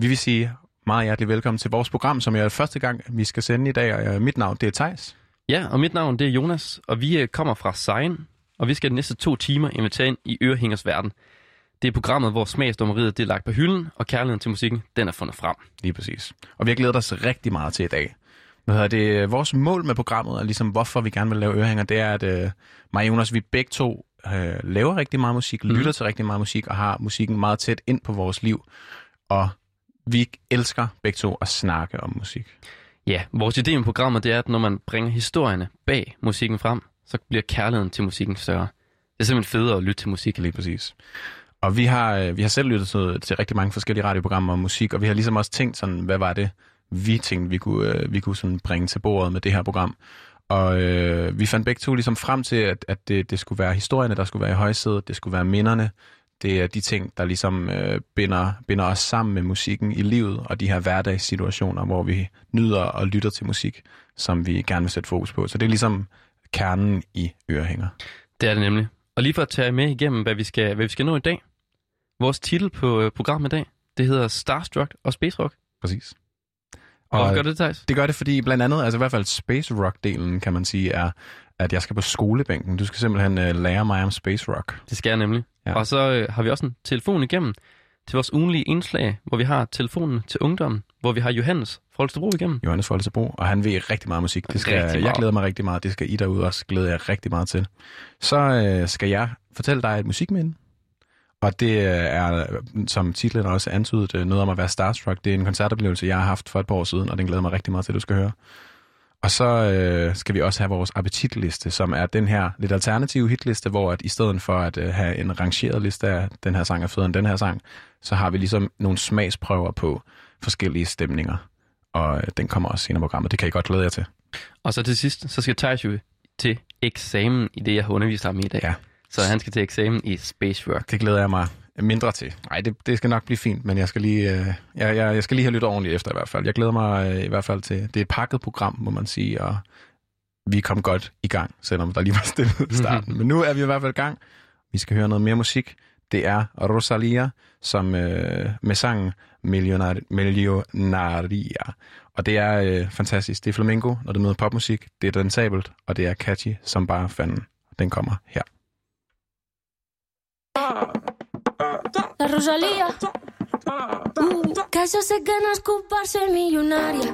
Vi vil sige meget hjertelig velkommen til vores program, som er første gang, vi skal sende i dag. Og øh, mit navn, det er Tejs. Ja, og mit navn det er Jonas, og vi øh, kommer fra Sein, og vi skal de næste to timer invitere ind i Ørehængers verden. Det er programmet, hvor smagsdommeriet det er lagt på hylden, og kærligheden til musikken, den er fundet frem. Lige præcis. Og vi har glædet os rigtig meget til i dag. Hvad hedder det? Vores mål med programmet, og ligesom hvorfor vi gerne vil lave ørehænger, det er, at øh, mig og Jonas, vi begge to øh, laver rigtig meget musik, mm. lytter til rigtig meget musik, og har musikken meget tæt ind på vores liv. Og vi elsker begge to at snakke om musik. Ja, vores idé med programmet det er, at når man bringer historierne bag musikken frem, så bliver kærligheden til musikken større. Det er simpelthen federe at lytte til musik. Lige præcis. Og vi har, øh, vi har selv lyttet til, til rigtig mange forskellige radioprogrammer om musik, og vi har ligesom også tænkt sådan, hvad var det, vi tænkte, vi kunne, øh, vi kunne sådan bringe til bordet med det her program. Og øh, vi fandt begge to ligesom frem til, at, at det, det skulle være historierne, der skulle være i højsædet, det skulle være minderne, det er de ting, der ligesom øh, binder, binder os sammen med musikken i livet, og de her hverdagssituationer, hvor vi nyder og lytter til musik, som vi gerne vil sætte fokus på. Så det er ligesom kernen i Ørehænger. Det er det nemlig. Og lige for at tage med igennem, hvad vi skal, hvad vi skal nå i dag. Vores titel på øh, programmet i dag, det hedder Starstruck og Space Rock. Præcis. Og Hvorfor gør det, Thijs? Det gør det, fordi blandt andet, altså i hvert fald Space Rock-delen, kan man sige, er, at jeg skal på skolebænken. Du skal simpelthen uh, lære mig om Space Rock. Det skal jeg nemlig. Ja. Og så øh, har vi også en telefon igennem til vores ugenlige indslag, hvor vi har telefonen til ungdommen, hvor vi har Johannes Folstebro igennem. Johannes Folstebro, og han ved rigtig meget musik. Det skal, jeg glæder mig rigtig meget. Det skal I derude også glæder jeg rigtig meget til. Så øh, skal jeg fortælle dig et musikminde. Og det er, som titlen også antydet, øh, noget om at være starstruck. Det er en koncertoplevelse, jeg har haft for et par år siden, og den glæder mig rigtig meget til, at du skal høre. Og så øh, skal vi også have vores appetitliste, som er den her lidt alternative hitliste, hvor at i stedet for at øh, have en rangeret liste af den her sang er federe end den her sang, så har vi ligesom nogle smagsprøver på forskellige stemninger. Og øh, den kommer også senere i programmet. Det kan I godt glæde jer til. Og så til sidst, så skal Thijs jo til eksamen i det, jeg har undervist ham i i dag. Ja. Så han skal til eksamen i Space Work. Det glæder jeg mig mindre til. Nej, det, det skal nok blive fint, men jeg skal lige, øh, jeg, jeg, jeg skal lige have lyttet ordentligt efter i hvert fald. Jeg glæder mig øh, i hvert fald til, det er et pakket program, må man sige, og vi kom godt i gang, selvom der lige var stille i starten. men nu er vi i hvert fald i gang. Vi skal høre noget mere musik. Det er Rosalia, som øh, med sangen Millionar Millionaria. Og det er øh, fantastisk. Det er flamenco, når det møder popmusik. Det er dansabelt, og det er catchy som bare fanden. Den kommer her. La Rosalía. Uh, que jo sé que nascut per ser milionària.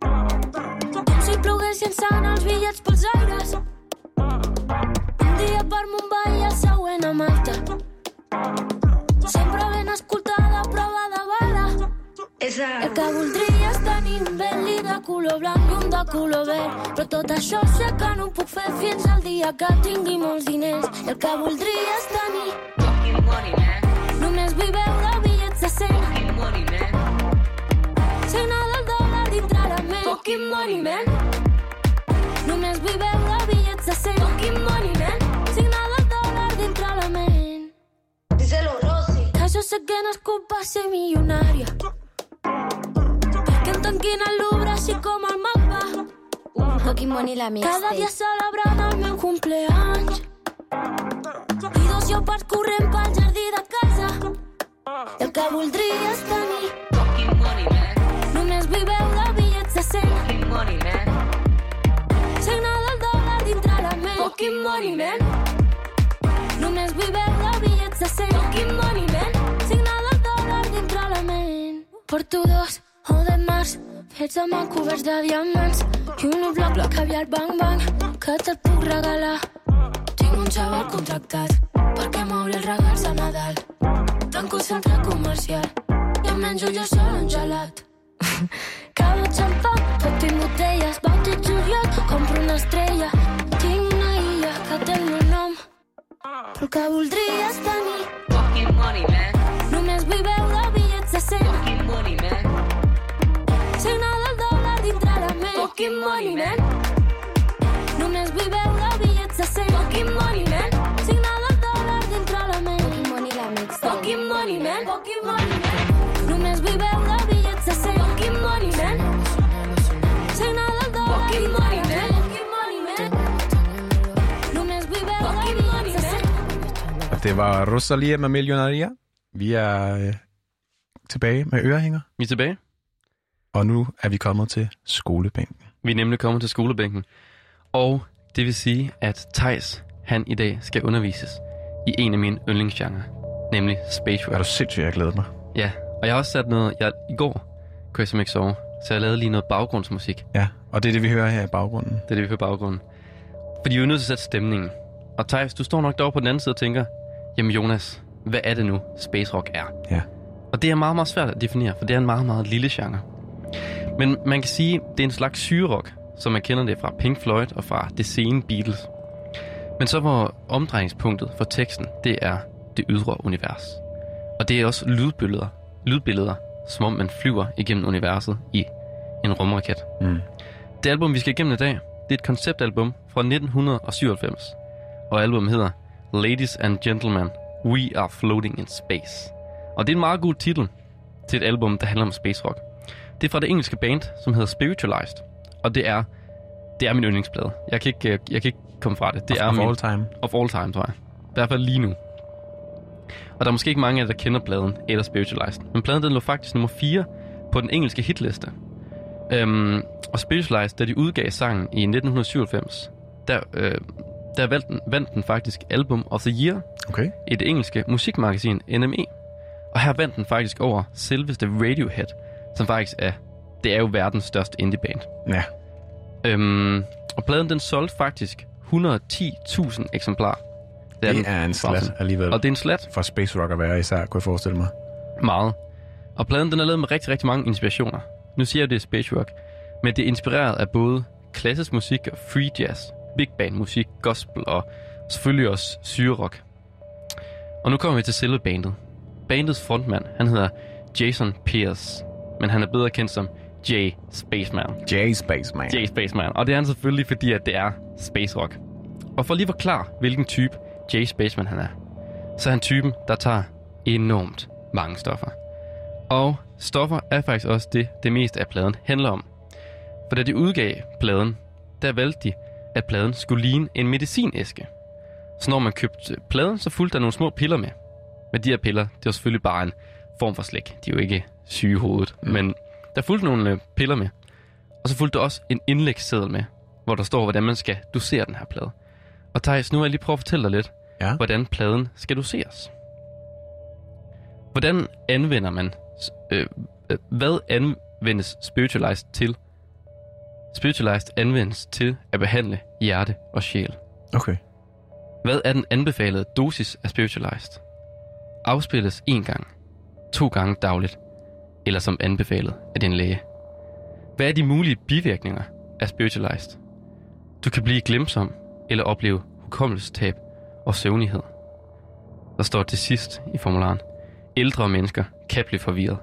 Com si ploguessin sant els bitllets pels aires. Un dia per Mumbai i el següent a Malta. Sempre ben escoltada, prova de bala. El que voldria és tenir un Bentley de color blanc i un de color verd. Però tot això sé que no ho puc fer fins al dia que tingui molts diners. El que voldria és tenir... Fucking money, man. Vull veure bitllets de 100. Fucking money, man. Signar del dòlar dintre la ment. Fucking money, man. Només vull veure bitllets de 100. Fucking money, man. Signar del dòlar dintre la ment. Díselo, Rosy. Que jo sé que nascut per ser milionària. Que em tanquin el Louvre així com el mapa. I la mixtape. Cada dia celebrant el meu cumpleaños. I dos llopards corrent pel jardí de casa. I el que voldria és tenir Fucking money, man. Només vull veure bitllets de 100. Fucking money, man. Signar del dòlar dintre la ment. Fucking money, man. Només vull veure bitllets de 100. Fucking money, man. Signar del dòlar dintre la ment. Porto dos o de març fets amb coberts de diamants i un bloc bloc caviar bang bang que te'l puc regalar. Tinc un xaval contractat perquè m'obri els regals a Nadal. Tanco el centre comercial i em menjo jo sol un gelat. Cada xampà, tot i botelles, bàutic juliol, compro una estrella. Tinc una illa que té el meu nom, però el que voldria és tenir. Fucking money, man. Només vull veure bitllets de 100. Fucking money, man. Signar del dòlar dintre la ment. Fucking money, man. Només vull veure bitllets de 100. Fucking money, man. Det var Rosalia med Millionaria. Vi er øh, tilbage med ørehænger, Vi er tilbage. og nu er vi kommet til skolebænken. Vi er nemlig kommet til skolebænken. Og det vil sige, at Tejs han i dag skal undervises i en af mine yndlingsgenre, nemlig space Er du sindssygt, jeg glæder mig. Ja, og jeg har også sat noget... Jeg, I går kunne jeg simpelthen ikke sove, så jeg lavede lige noget baggrundsmusik. Ja, og det er det, vi hører her i baggrunden. Det er det, vi hører i baggrunden. Fordi vi er nødt til at sætte stemningen. Og Thijs, du står nok derovre på den anden side og tænker, jamen Jonas, hvad er det nu, space rock er? Ja. Og det er meget, meget svært at definere, for det er en meget, meget lille genre. Men man kan sige, det er en slags syrerock, som man kender det fra Pink Floyd og fra det sene Beatles. Men så hvor omdrejningspunktet for teksten, det er det ydre univers. Og det er også lydbilleder, lydbilleder som om man flyver igennem universet i en rumraket. Mm. Det album, vi skal igennem i dag, det er et konceptalbum fra 1997. Og albumet hedder Ladies and Gentlemen, We Are Floating in Space. Og det er en meget god titel til et album, der handler om space rock. Det er fra det engelske band, som hedder Spiritualized. Og det er, det er min yndlingsplade. Jeg kan ikke, jeg kan ikke komme fra det. Det er of min, all time. of all time, tror jeg. I hvert fald lige nu. Og der er måske ikke mange af jer, der kender pladen eller Spiritualized. Men pladen den lå faktisk nummer 4 på den engelske hitliste. Øhm, og Spiritualized, da de udgav sangen i 1997, der, øh, der vandt, den, vandt den faktisk Album of the Year Okay. i det engelske musikmagasin NME. Og her vandt den faktisk over selveste Radiohead, som faktisk er, det er jo verdens største indieband. Ja. Øhm, og pladen den solgte faktisk 110.000 eksemplarer. Det den. er en slat alligevel. Og det er en slat For space rock at være især, kunne jeg forestille mig. meget. Og pladen den er lavet med rigtig, rigtig mange inspirationer. Nu siger jeg, det er space rock, men det er inspireret af både klassisk musik og free jazz, big band musik, gospel og selvfølgelig også syrerock. Og nu kommer vi til selve bandet. Bandets frontmand, han hedder Jason Pierce, men han er bedre kendt som Jay Spaceman. Jay Spaceman. Jay Spaceman. Og det er han selvfølgelig, fordi at det er space rock. Og for lige at forklare, hvilken type Jay Spaceman han er, så er han typen, der tager enormt mange stoffer. Og stoffer er faktisk også det, det meste af pladen handler om. For da de udgav pladen, der valgte de, at pladen skulle ligne en medicinæske. Så når man købte pladen, så fulgte der nogle små piller med. Men de her piller, det var selvfølgelig bare en form for slik. De er jo ikke syge i hovedet. Mm. Men der fulgte nogle øh, piller med. Og så fulgte der også en indlægsseddel med, hvor der står, hvordan man skal dosere den her plade. Og Thijs, nu vil jeg lige prøve at fortælle dig lidt, Ja. hvordan pladen skal doseres. Hvordan anvender man, øh, øh, hvad anvendes Spiritualized til? Spiritualized anvendes til at behandle hjerte og sjæl. Okay. Hvad er den anbefalede dosis af Spiritualized? Afspilles en gang, to gange dagligt, eller som anbefalet af din læge. Hvad er de mulige bivirkninger af Spiritualized? Du kan blive glemsom eller opleve hukommelsestab og søvnighed. Der står til sidst i formularen, ældre mennesker kan blive forvirret,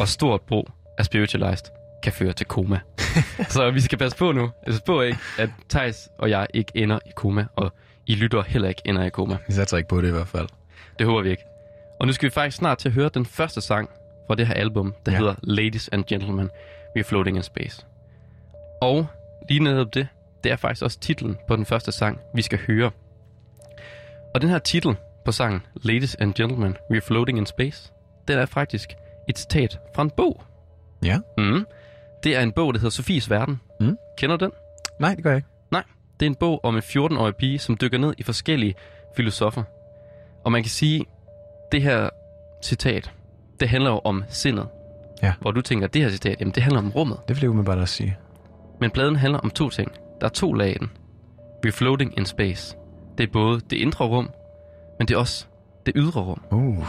og stort brug af Spiritualized kan føre til koma. Så vi skal passe på nu. Altså på ikke, at Thijs og jeg ikke ender i koma, og I lytter heller ikke ender i koma. Vi satser ikke på det i hvert fald. Det håber vi ikke. Og nu skal vi faktisk snart til at høre den første sang fra det her album, der ja. hedder Ladies and Gentlemen, We're Floating in Space. Og lige netop det, det er faktisk også titlen på den første sang, vi skal høre. Og den her titel på sangen, Ladies and Gentlemen, We're Floating in Space, den er faktisk et citat fra en bog. Ja. Mm. Det er en bog, der hedder Sofies Verden. Mm. Kender du den? Nej, det gør jeg ikke. Nej, det er en bog om en 14-årig pige, som dykker ned i forskellige filosofer. Og man kan sige, det her citat, det handler jo om sindet. Ja. Hvor du tænker, det her citat, jamen det handler om rummet. Det vil jeg umiddelbart også sige. Men pladen handler om to ting. Der er to lag i den. We're floating in space. Det er både det indre rum, men det er også det ydre rum. Uh.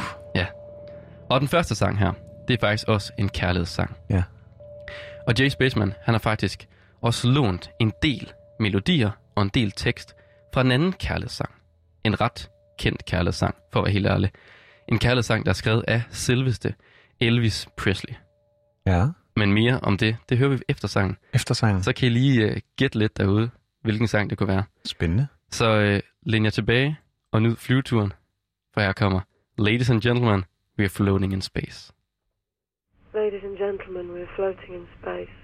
Og den første sang her, det er faktisk også en kærlighedssang. Ja. Og Jay Spaceman, han har faktisk også lånt en del melodier og en del tekst fra en anden kærlighedssang. En ret kendt kærlighedssang, for at være helt ærlig. En kærlighedssang, der er skrevet af selveste Elvis Presley. Ja. Men mere om det, det hører vi efter sangen. Efter sangen. Så kan I lige uh, gætte lidt derude, hvilken sang det kunne være. Spændende. Så uh, læn jer tilbage og nyd flyveturen, for her kommer Ladies and Gentlemen, we are floating in space. Ladies and gentlemen, we're floating in space.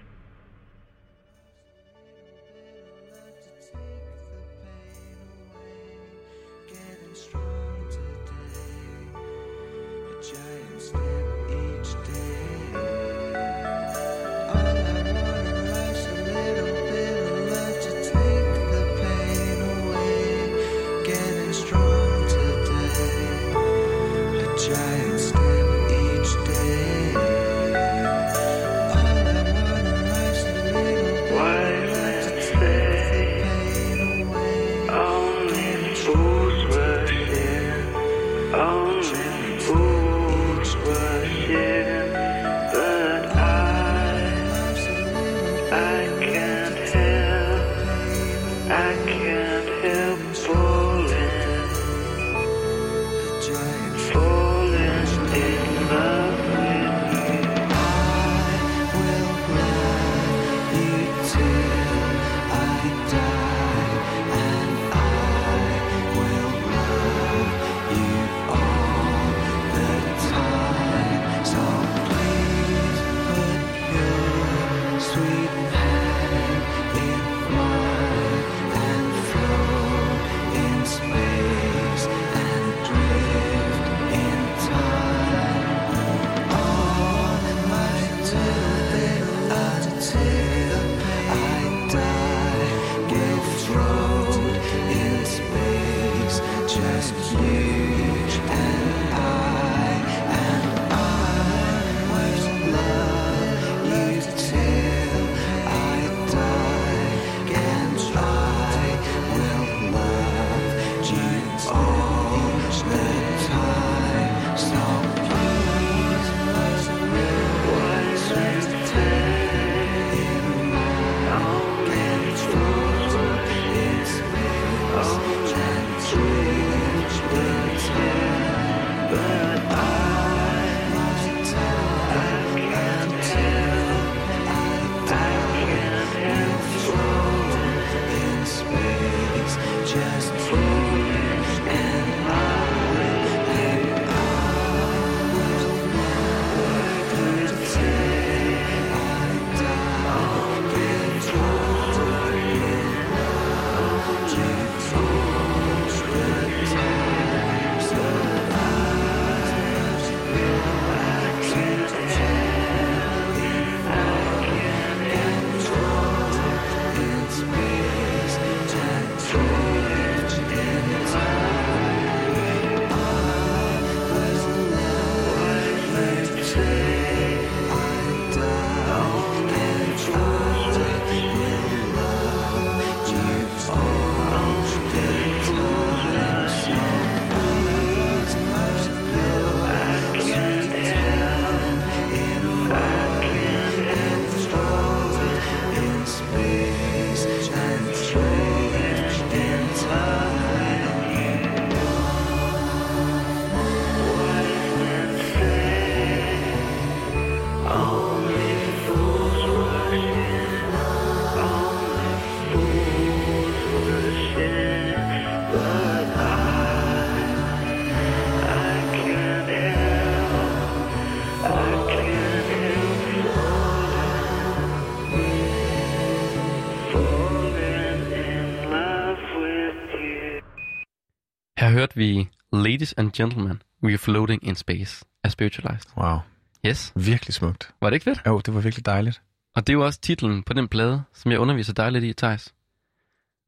Hørte vi Ladies and Gentlemen, We Are Floating in Space af Spiritualized. Wow. Yes. Virkelig smukt. Var det ikke fedt? Jo, det var virkelig dejligt. Og det er jo også titlen på den plade, som jeg underviser dig lidt i, Thijs.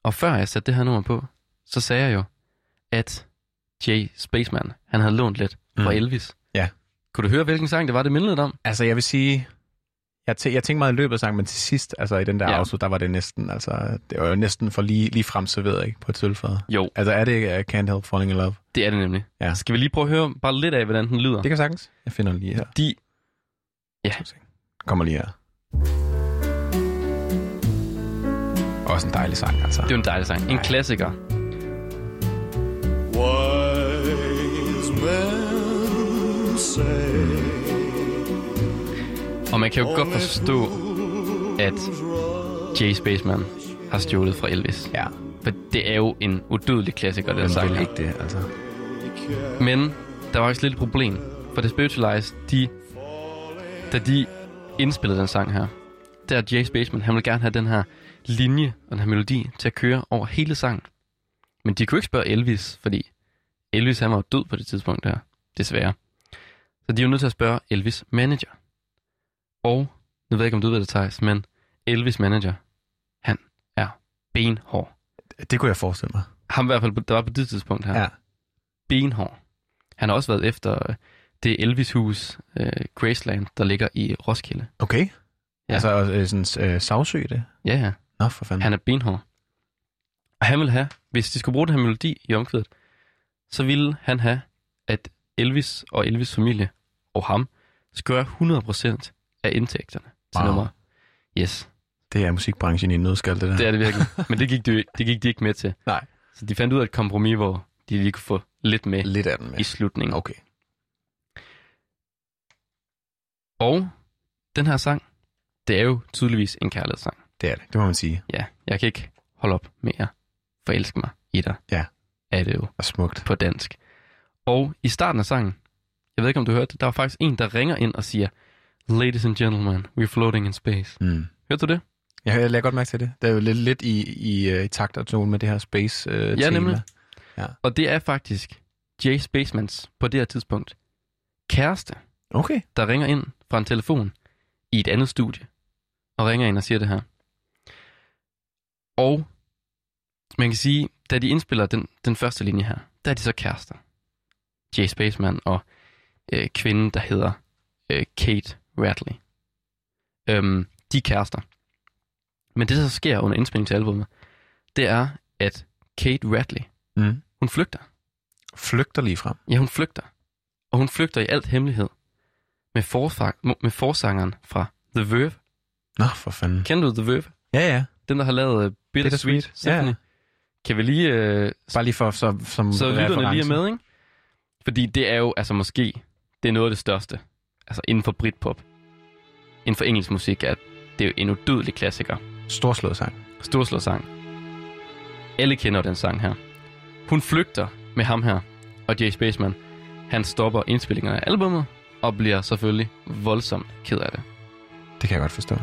Og før jeg satte det her nummer på, så sagde jeg jo, at Jay Spaceman, han havde lånt lidt fra Mm. Elvis. Ja. Kunne du høre, hvilken sang det var, det mindede om? Altså, jeg vil sige... Jeg, tæ- jeg tænkte meget i løbet af sangen, men til sidst, altså i den der Ja. ja. afslut, der var det næsten, altså, det var jo næsten for lige, lige frem serveret, ikke, på et sølvfad. Jo, Altså, er det uh, Can't Help Falling in Love? det er det nemlig. Ja. Skal vi lige prøve at høre bare lidt af, hvordan den lyder? Det kan sagtens. Jeg finder den lige her. De, Kommer lige her. Også en dejlig sang, altså. det er en dejlig sang. En klassiker. Man kan jo godt forstå, at Jay Spaceman har stjålet fra Elvis. Ja, For det er jo en udødelig klassiker, den sang her. ikke det, altså. Men der var også et lille problem. For The Spiritualized, de, da de indspillede den sang her, der er Jay Spaceman, han ville gerne have den her linje og den her melodi til at køre over hele sangen. Men de kunne ikke spørge Elvis, fordi Elvis han var død på det tidspunkt der, desværre. Så de er jo nødt til at spørge Elvis manager. Og, nu ved jeg ikke, om du ved det, Thijs, men Elvis manager, han er benhård. Det kunne jeg forestille mig. Ham i hvert fald, der var på det tidspunkt her. Ja. benhård. Han har også været efter øh, det Elvis-hus, øh, Graceland, der ligger i Roskilde. Okay. Ja. Altså, øh, sådan øh, savsø det. Ja, ja. Nå, for fanden. Han er benhård. Og han vil have, hvis de skulle bruge den her melodi i omkvædet, så ville han have, at Elvis og Elvis' familie og ham skal gøre 100% af indtægterne til Wow. nummer. Yes, Det er musikbranchen i en nødskal, det der. det er det virkelig. Men det gik, de, det gik de ikke med til. Nej. Så de fandt ud af et kompromis, hvor de lige kunne få lidt med Lidt af den med. i slutningen. Okay. Og den her sang, det er jo tydeligvis en kærlighedssang. Det er det. Det må man sige. Ja, jeg kan ikke holde op med at forelske mig i dig. Ja. Er det jo Og smukt. på dansk. Og i starten af sangen, jeg ved ikke om du hørte det, der var faktisk en, der ringer ind og siger, Ladies and gentlemen, we're floating in space. Mm. Hørte du det? Jeg, jeg lader godt mærke til det. Det er jo lidt, lidt i, i, øh, i takt og tone med det her space øh, Ja, tema. nemlig. Og det er faktisk Jay Spacemans på det her tidspunkt kæreste, Okay. der ringer ind fra en telefon i et andet studie, og ringer ind og siger det her. Og man kan sige, da de indspiller den, den første linje her, der er de så kærester. Jay Spaceman og øh, kvinden, der hedder øh, Kate Radley. Øhm, de er kærester. Men det, der så sker under indspillingen til albumet, det er, at Kate Radley, Mm. hun flygter. Flygter lige frem. Ja, hun flygter. Og hun flygter i alt hemmelighed med, forfang, med forsangeren fra The Verve. Nå, for fanden. Kender du The Verve? Ja, ja. Den, der har lavet uh, Bittersweet Symphony. ja. Kan vi lige... Uh, Bare lige for så, som så lytterne lige er med, ikke? Fordi det er jo altså måske... Det er noget af det største. Altså inden for Britpop. Inden for engelsk musik er det er jo en udødelig klassiker. Storslået sang. Storslået sang. Alle kender den sang her. Hun flygter med ham her, og Jay Spaceman, han stopper indspillingerne af albumet, og bliver selvfølgelig voldsomt ked af det. Det kan jeg godt forstå.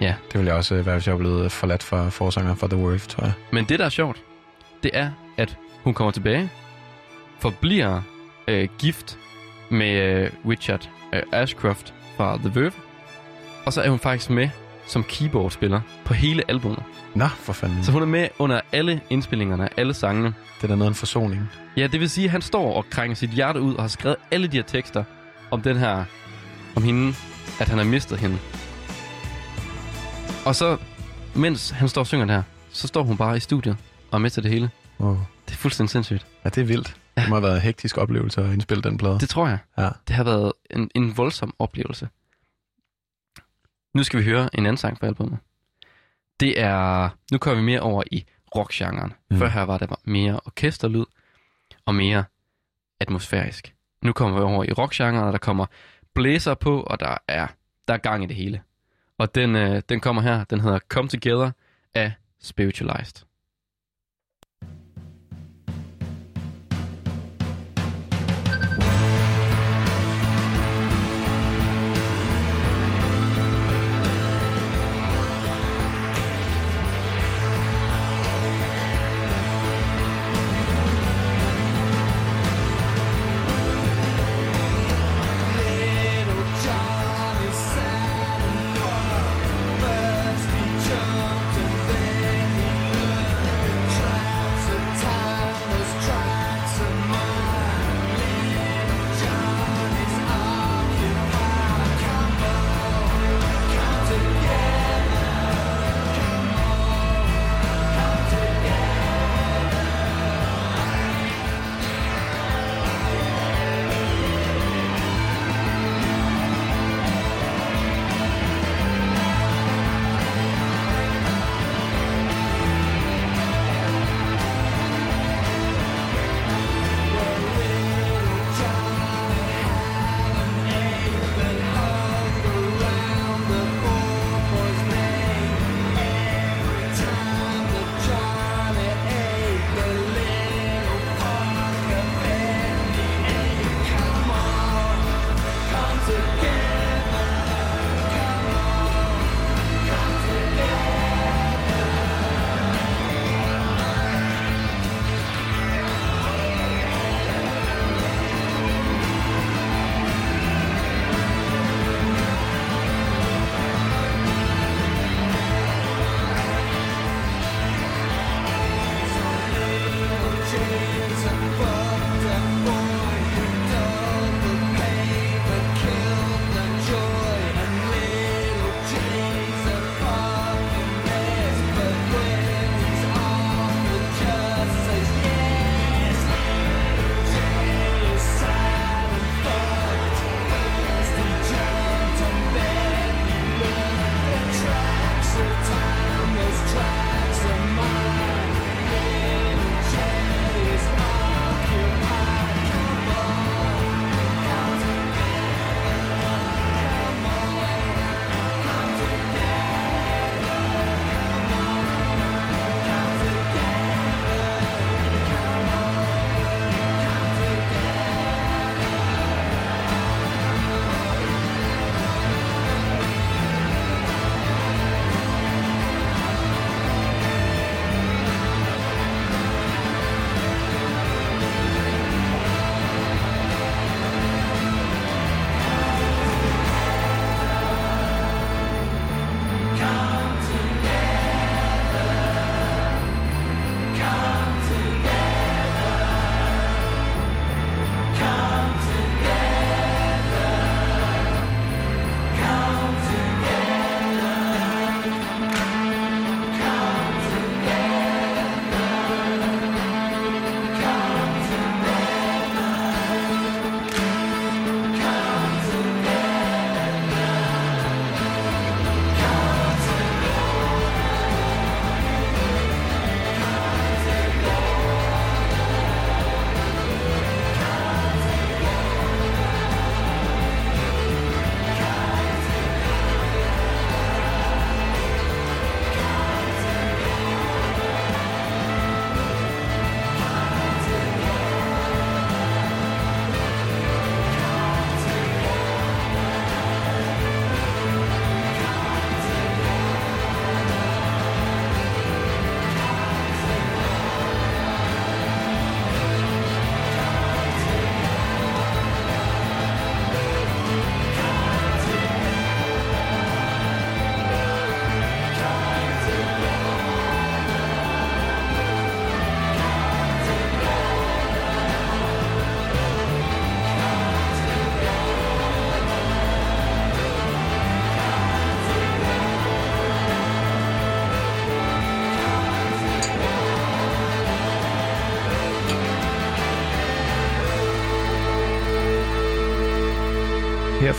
Ja. Det ville jeg også øh, være, hvis jeg var blevet forladt for forsangeren for The Worth, tror jeg. Men det, der er sjovt, det er, at hun kommer tilbage, forbliver øh, gift med øh, Richard øh, Ashcroft fra The Verve, og så er hun faktisk med som keyboardspiller på hele albumet. Nå, for fanden. Så hun er med under alle indspillingerne, alle sangene. Det er da noget en forsoning. Ja, det vil sige, at han står og krænger sit hjerte ud og har skrevet alle de her tekster om den her, om hende, at han har mistet hende. Og så, mens han står og synger det her, så står hun bare i studiet og er med til det hele. Oh. Det er fuldstændig sindssygt. Ja, det er vildt. Det må have været en hektisk oplevelse at indspille den plade. Det tror jeg. Ja. Det har været en, en voldsom oplevelse. Nu skal vi høre en anden sang fra albumet. Det er... Nu kommer vi mere over i rockgenren. Mm. Før her var der mere orkesterlyd og mere atmosfærisk. Nu kommer vi over i rockgenren, og der kommer blæser på, og der er, der er gang i det hele. Og den, øh, den kommer her. Den hedder Come Together af Spiritualized.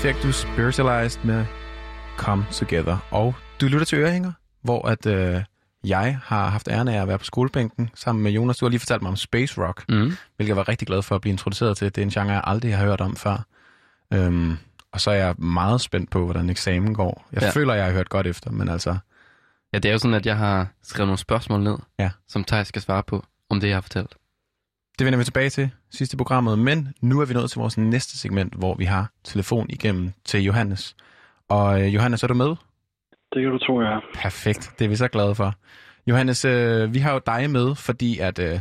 Du Spiritualized med Come Together. Og du lytter til Ørehænger, hvor at, øh, jeg har haft æren af at være på skolebænken sammen med Jonas. Du har lige fortalt mig om Space Rock, Mm. hvilket jeg var rigtig glad for at blive introduceret til. Det er en genre, jeg aldrig har hørt om før. Øhm, og så er jeg meget spændt på, hvordan eksamen går. Jeg ja. føler, jeg har hørt godt efter, men altså... Ja, det er jo sådan, at jeg har skrevet nogle spørgsmål ned, Ja. som Thijs skal svare på, om det, jeg har fortalt. Det vender vi tilbage til sidste i programmet, men nu er vi nået til vores næste segment, hvor vi har telefon igennem til Johannes. Og øh, Johannes, er du med? Det kan du tro, jeg er. Perfekt, det er vi så glade for. Johannes, øh, vi har jo dig med, fordi at øh,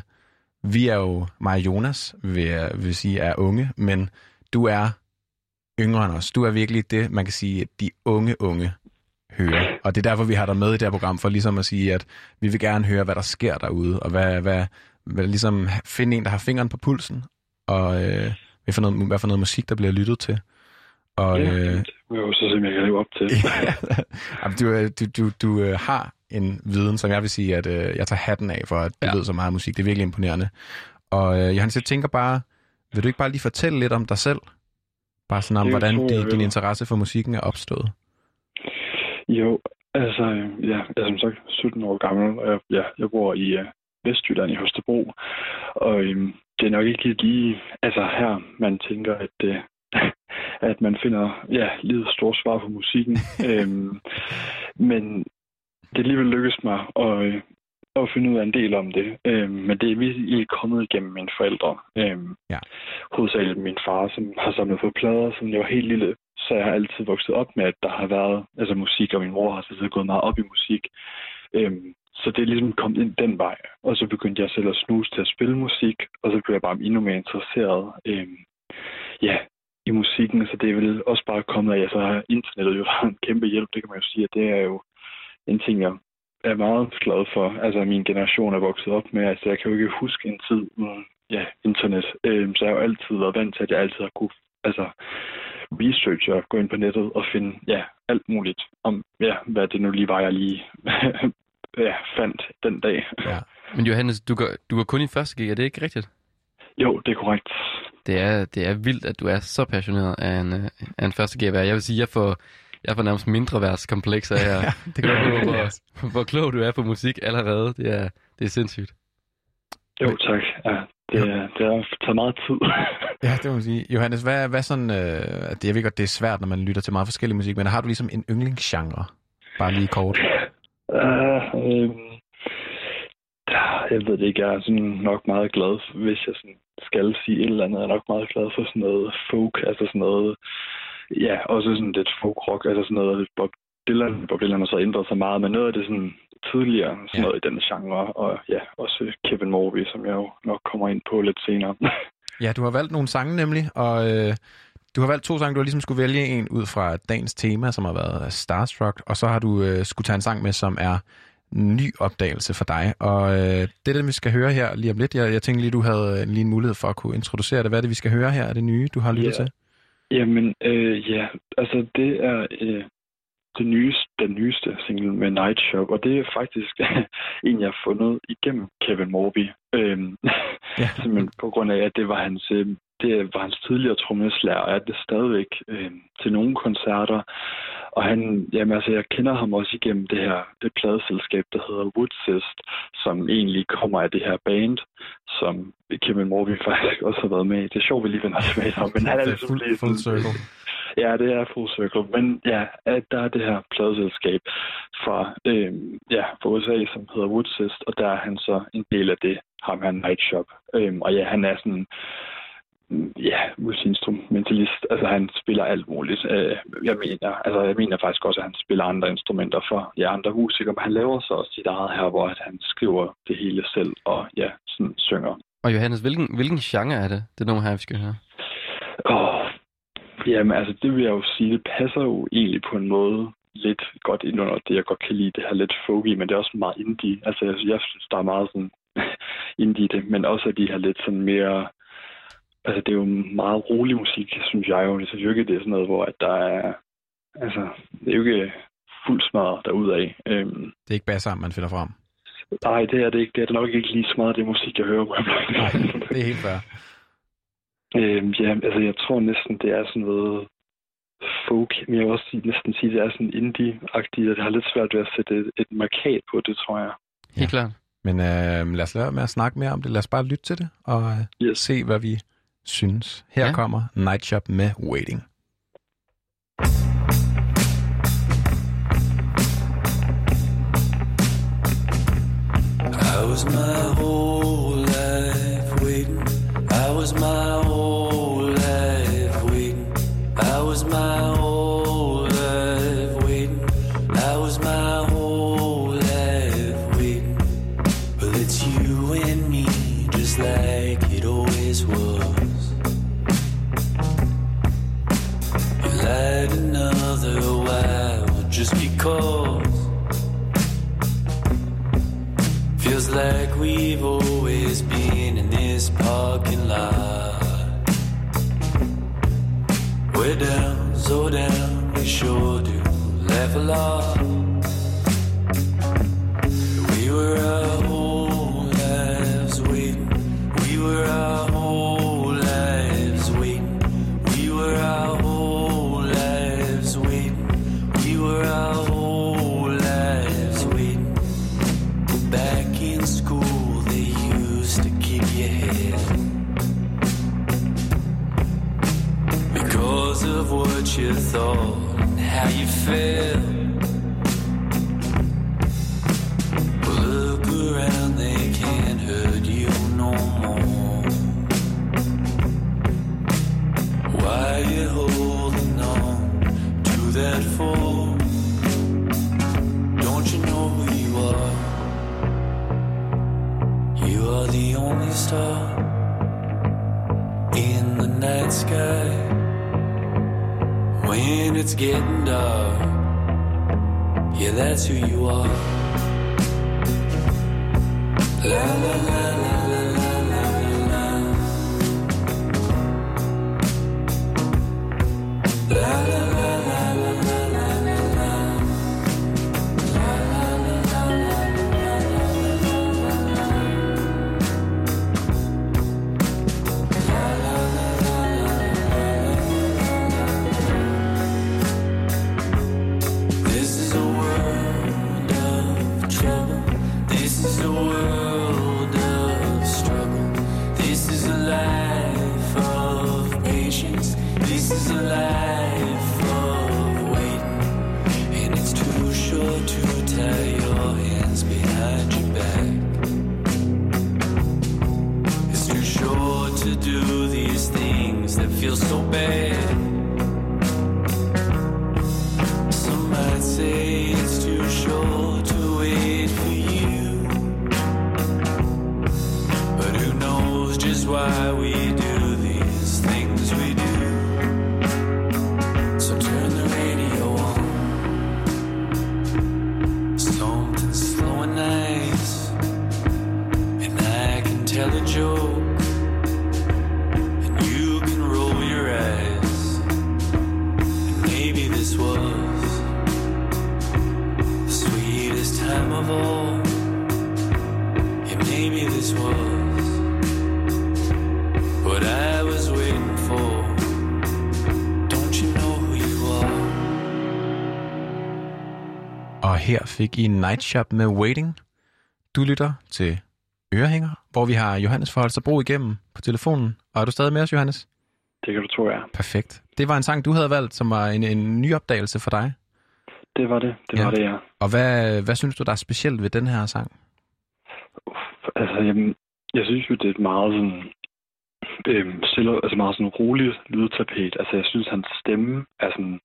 vi er jo, mig og Jonas, vil, vil sige, er unge, men du er yngre end os. Du er virkelig det, man kan sige, de unge unge hører. Og det er derfor, vi har dig med i det her program, for ligesom at sige, at vi vil gerne høre, hvad der sker derude, og hvad, hvad, hvad ligesom finde en, der har fingeren på pulsen, og øh, hvad, for noget, hvad for noget musik, der bliver lyttet til. Og, Ja, øh, det vil jeg jo så se, om jeg kan leve op til. Du, øh, du, du, du øh, har en viden, som jeg vil sige, at øh, jeg tager hatten af for, at du Ja. ja. ved så meget musik. Det er virkelig imponerende. Og øh, Johannes, jeg tænker bare, vil du ikke bare lige fortælle lidt om dig selv? Bare sådan om, Det hvordan tror din, din vil. interesse for musikken er opstået. Jo, altså, øh, ja, jeg er som sagt 17 år gammel, og jeg, ja, jeg bor i uh, Vestjylland i Holstebro. Og øhm, det er nok ikke lige altså her, man tænker, at, øh, at man finder ja, livet store svar på musikken. øhm, men det alligevel lykkedes mig at, øh, at finde ud af en del om det. Øhm, men det er virkelig kommet igennem mine forældre. Øhm, Ja. Hovedsageligt min far, som har samlet på plader, siden jeg var helt lille. Så jeg har altid vokset op med, at der har været altså musik, og min mor har altid gået meget op i musik. Øhm, så det er ligesom kommet ind den vej. Og så begyndte jeg selv at snuse til at spille musik, og så blev jeg bare endnu mere interesseret øh, ja, i musikken. Så det er vel også bare kommet af, at så har internettet jo har en kæmpe hjælp, det kan man jo sige, at det er jo en ting, jeg er meget glad for. Altså, min generation er vokset op med, altså jeg kan jo ikke huske en tid uden ja, internet. Øh, så jeg har jo altid været vant til, at jeg altid har kunne altså, researche og gå ind på nettet og finde ja, alt muligt om, ja, hvad det nu lige var, jeg lige ja, fandt den dag. Ja. Men Johannes, du går, du går kun i første G, er det ikke rigtigt? Jo, det er korrekt. Det er, det er vildt, at du er så passioneret af en, øh, af en første G. Jeg vil sige, jeg får, jeg får nærmest mindre værtskomplekser her. Ja, det kan hvor, du hvor, hvor klog du er på musik allerede. Det er, det er sindssygt. Jo, tak. Ja, det, er- det har taget meget tid. Ja, det må man sige. Johannes, hvad, hvad sådan... Øh, det, jeg ved godt, det er svært, når man lytter til meget forskellig musik, men har du ligesom en yndlingsgenre? Bare lige kort. Uh, øhm, jeg ved det ikke, jeg er sådan nok meget glad, hvis jeg sådan skal sige et eller andet, jeg er nok meget glad for sådan noget folk, altså sådan noget, ja, også sådan lidt folk-rock, altså sådan noget Bob Dylan, Bob Dylan har så ændret sig meget, men noget af det sådan tidligere, sådan Ja. noget i den genre, og ja, også Kevin Morby, som jeg jo nok kommer ind på lidt senere. Ja, du har valgt nogle sange nemlig, og øh, du har valgt to sange. Du har ligesom skulle vælge en ud fra dagens tema, som har været Starstruck, og så har du øh, skulle tage en sang med, som er ny opdagelse for dig. Og øh, det er det, vi skal høre her lige om lidt. Jeg, jeg tænkte lige, du havde øh, lige en mulighed for at kunne introducere det. Hvad er det, vi skal høre her? Er det nye, du har lyttet Ja. til? Jamen, øh, ja, altså det er øh, det nyeste, den nyeste single med Night Shop, og det er faktisk en, jeg har fundet igennem Kevin Morby. Øhm, Ja. simpelthen på grund af, at det var hans, øh, det var hans tidligere trommeslager, og er det stadigvæk øh, til nogle koncerter. Og han, jamen altså, jeg kender ham også igennem det her det pladeselskab, der hedder Woodsist, som egentlig kommer af det her band, som Kevin Morby faktisk også har været med i. Det er sjovt, vi lige vender tilbage til ham, men han er ligesom fuld- sådan- circle. Ja, det er full circle. Men ja, at der er det her pladeselskab fra, øh, ja, fra USA, som hedder Woodsist, og der er han så en del af det, ham her Nightshop. Øhm, og ja, han er sådan, ja, multiinstrumentalist. Altså, han spiller alt muligt. Øh, jeg mener, altså, jeg mener faktisk også, at han spiller andre instrumenter for ja, andre musikere, men han laver så også sit eget her, hvor at han skriver det hele selv, og ja, sådan synger. Og Johannes, hvilken, hvilken genre er det, det nummer her, vi skal høre? Jamen altså, det vil jeg jo sige, det passer jo egentlig på en måde lidt godt ind under det, jeg godt kan lide, det her lidt folky, men det er også meget indie. Altså, jeg, jeg synes, der er meget sådan indie i det, men også de her lidt sådan mere... Altså, det er jo meget rolig musik, synes jeg jo. Jeg synes jo ikke, det er sådan noget, hvor at der er... Altså, det er jo ikke fuld smadret derudad. Øhm, Det er ikke bare sammen, man finder frem. nej, det er det ikke. Det er det nok ikke lige så meget, det musik, jeg hører på. Nej, det er helt fair. Øhm, ja, altså jeg tror næsten, det er sådan noget folk, men jeg vil også næsten sige, det er sådan indie-agtigt, og det har lidt svært ved at sætte et, et markat på det, tror jeg. Helt klart. Men øh, lad os lade med at snakke mere om det. Lad os bare lytte til det og øh, Yes. se, hvad vi synes. Her Ja. ja. kommer Night Shop med Waiting. I was my whole life waiting. I was my because. Feels like we've always been in this parking lot. We're down, so down, we sure do laugh a lot. You thought and how you felt. Look around, they can't hurt you no more. Why you holding on to that for? Don't you know who you are? You are the only star in the night sky. When it's getting dark, yeah, that's who you are. La la la la la la la la. La la I Night Shop med Waiting. Du lytter til Ørehænger, hvor vi har Johannes fra Holstebro igennem på telefonen. Og er du stadig med os, Johannes? Det kan du tro, jeg er. Perfekt. Det var en sang, du havde valgt, som var en, en ny opdagelse for dig. Det var det. Det Ja. var det, ja. Og hvad, hvad synes du, der er specielt ved den her sang? Altså, jamen, jeg synes jo, det er et meget sådan, øhm, stille, altså meget sådan roligt lydtapet. Altså, jeg synes, hans stemme er sådan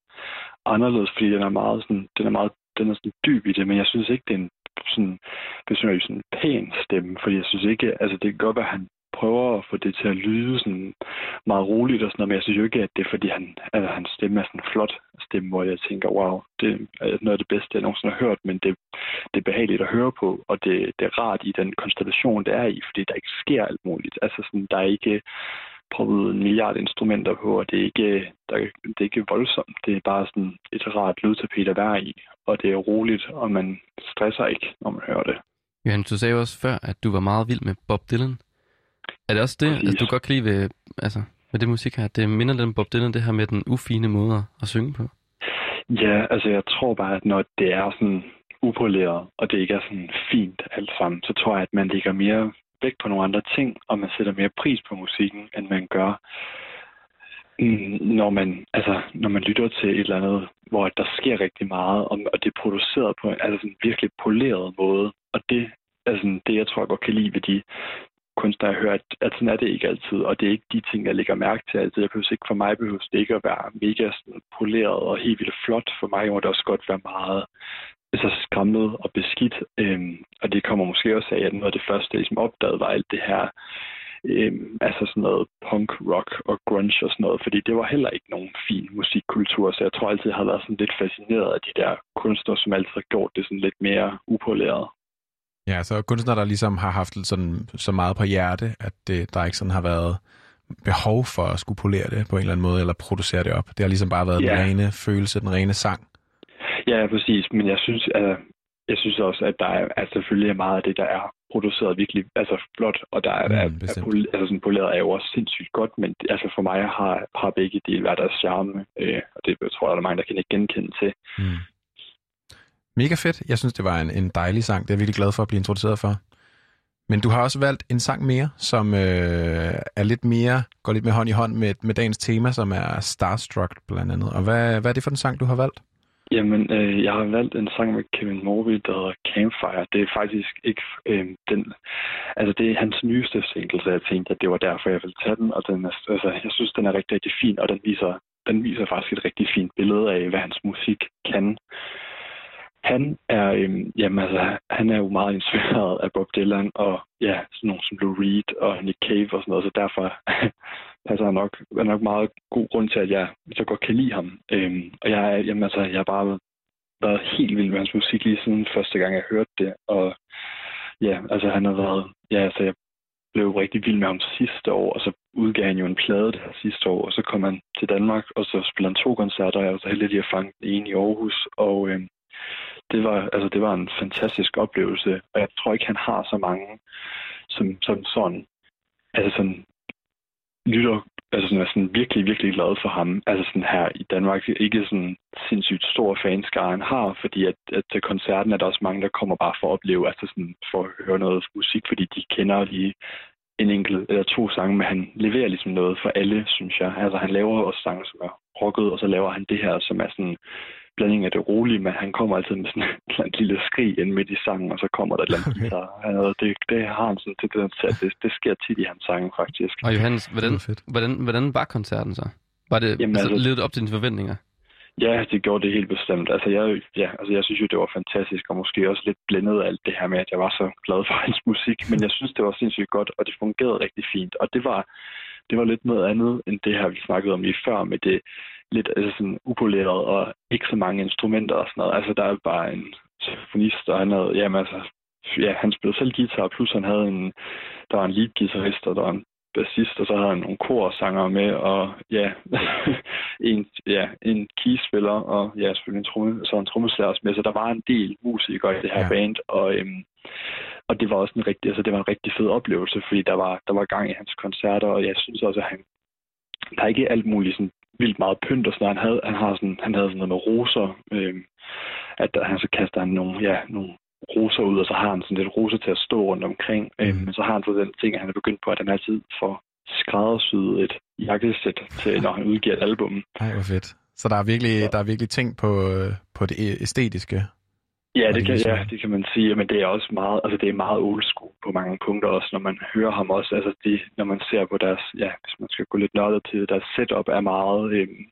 anderledes, fordi den er meget sådan, den er meget, den er sådan dyb i det, men jeg synes ikke, det er en sådan, besynderlig sådan pæn stemme, fordi jeg synes ikke, altså det kan godt være, at han prøver at få det til at lyde sådan meget roligt og sådan noget, men jeg synes jo ikke, at det er, fordi han, altså, hans stemme er sådan en flot stemme, hvor jeg tænker, wow, det er noget af det bedste, jeg nogensinde har hørt, men det, det er behageligt at høre på, og det, det er rart i den konstellation, det er i, fordi der ikke sker alt muligt. Altså sådan, der er ikke prøvet en milliard instrumenter på, og det er ikke, der, det er ikke voldsomt. Det er bare sådan et rart lydtapet at være i, og det er roligt, og man stresser ikke, når man hører det. Johan, du sagde også før, at du var meget vild med Bob Dylan. Er det også det, Præcis. altså, du godt kan lide ved, altså, med det musik her? Det minder lidt om Bob Dylan, det her med den ufine måde at synge på. Ja, altså jeg tror bare, at når det er sådan upoleret, og det ikke er sådan fint alt sammen, så tror jeg, at man lægger mere vægt på nogle andre ting, og man sætter mere pris på musikken, end man gør, mm, når man, altså, når man lytter til et eller andet, hvor der sker rigtig meget, og, og det er produceret på en altså sådan virkelig poleret måde. Og det er sådan det, jeg tror, jeg godt kan lide ved de kunstnere, jeg hører, at, at sådan er det ikke altid, og det er ikke de ting, jeg lægger mærke til altid. Jeg behøver ikke, for mig behøver det ikke at være mega sådan poleret og helt vildt flot. For mig må det også godt være meget så skræmmet og beskidt. Øhm, og det kommer måske også af, at noget af det første, jeg ligesom opdagede, var alt det her, øhm, altså sådan noget punk, rock og grunge og sådan noget, fordi det var heller ikke nogen fin musikkultur, så jeg tror altid, jeg har været sådan lidt fascineret af de der kunstnere, som altid har gjort det sådan lidt mere upoleret. Ja, så kunstnere, der ligesom har haft sådan, så meget på hjerte, at det, der ikke sådan har været behov for at skulle polere det på en eller anden måde, eller producere det op. Det har ligesom bare været ja. den rene følelse, den rene sang. Ja, præcis. Men jeg synes, at, jeg synes også, at der er at selvfølgelig er meget af det, der er produceret virkelig altså flot, og der er, mm, er, er pol, altså sådan poleret er jo også sindssygt godt, men altså for mig har, har begge dele været deres charme, øh, og det tror jeg, der er mange, der kan ikke genkende til. Mm. Mega fedt. Jeg synes, det var en, en dejlig sang. Det er jeg virkelig glad for at blive introduceret for. Men du har også valgt en sang mere, som øh, er lidt mere, går lidt mere hånd i hånd med, med dagens tema, som er Starstruck blandt andet. Og hvad, hvad er det for en sang, du har valgt? Jamen, øh, jeg har valgt en sang med Kevin Morby, der hedder Campfire. Det er faktisk ikke øh, den... Altså, det er hans nyeste single, så jeg tænkte, at det var derfor, jeg ville tage den. Og den er, altså, jeg synes, den er rigtig, rigtig fin, og den viser, den viser faktisk et rigtig fint billede af, hvad hans musik kan. Han er, øhm, jamen altså, han er jo meget inspireret af Bob Dylan og ja, sådan nogen som Lou Reed og Nick Cave og sådan noget, så derfor passer han nok, er nok meget god grund til, at jeg så godt kan lide ham. Øhm, og jeg, jamen, altså, jeg har bare været helt vild med hans musik lige siden første gang, jeg hørte det. Og ja, altså han har været, ja, altså jeg blev rigtig vild med ham sidste år, og så udgav han jo en plade det sidste år, og så kom han til Danmark, og så spillede han to koncerter, og jeg var så heldig at fange en i Aarhus, og øhm, det var, altså, det var en fantastisk oplevelse, og jeg tror ikke, han har så mange, som, som sådan, altså sådan, lytter, altså sådan, er sådan virkelig, virkelig glad for ham. Altså sådan her i Danmark, ikke sådan sindssygt stor fanskare, han har, fordi at, at til koncerten er der også mange, der kommer bare for at opleve, altså sådan for at høre noget musik, fordi de kender lige en enkelt eller to sange, men han leverer ligesom noget for alle, synes jeg. Altså han laver også sange, som er rocket, og så laver han det her, som er sådan blanding af det rolige, men han kommer altid med sådan et lille skrig ind midt i sangen, og så kommer der et eller andet guitar. Okay. Det, det har han sådan til den at det, det sker tit i hans sange, faktisk. Og Johannes, hvordan, hvordan, hvordan var koncerten så? Var det Jamen, altså, altså, ledet op til dine forventninger? Ja, det gjorde det helt bestemt. Altså jeg, ja, altså jeg synes jo, det var fantastisk, og måske også lidt blændet af alt det her med, at jeg var så glad for hans musik. Men jeg synes, det var sindssygt godt, og det fungerede rigtig fint. Og det var, det var lidt noget andet, end det her, vi snakkede om lige før, med det lidt altså sådan upoleret og ikke så mange instrumenter og sådan noget. Altså, der er bare en symfonist, og han havde, jamen altså, ja, han spillede selv guitar, plus han havde en, der var en lead-guitarist, og der var en bassist, og så havde han nogle korsanger med, og ja, en, ja, en keyspiller, og ja, selvfølgelig en tromme, så en trommeslager med, så der var en del musikere i det her ja. band, og, øhm, og det var også en rigtig, altså det var en rigtig fed oplevelse, fordi der var, der var gang i hans koncerter, og jeg synes også, at han, der er ikke alt muligt sådan vildt meget pynt og sådan noget. Han havde, han har sådan, han havde sådan noget med roser, øh, at han så kaster han nogle, ja, nogle roser ud, og så har han sådan lidt roser til at stå rundt omkring. Mm. Øh, men så har han så den ting, at han er begyndt på, at han altid får skræddersyet et jakkesæt til, når han udgiver et album. Ej, hvor fedt. Så der er virkelig, ja. der er virkelig ting på, på det æstetiske Ja, det kan, ja, det kan man sige, men det er også meget, altså det er meget old school på mange punkter også, når man hører ham også, altså de, når man ser på deres, ja, hvis man skal gå lidt nørdet til, deres setup er meget, øhm,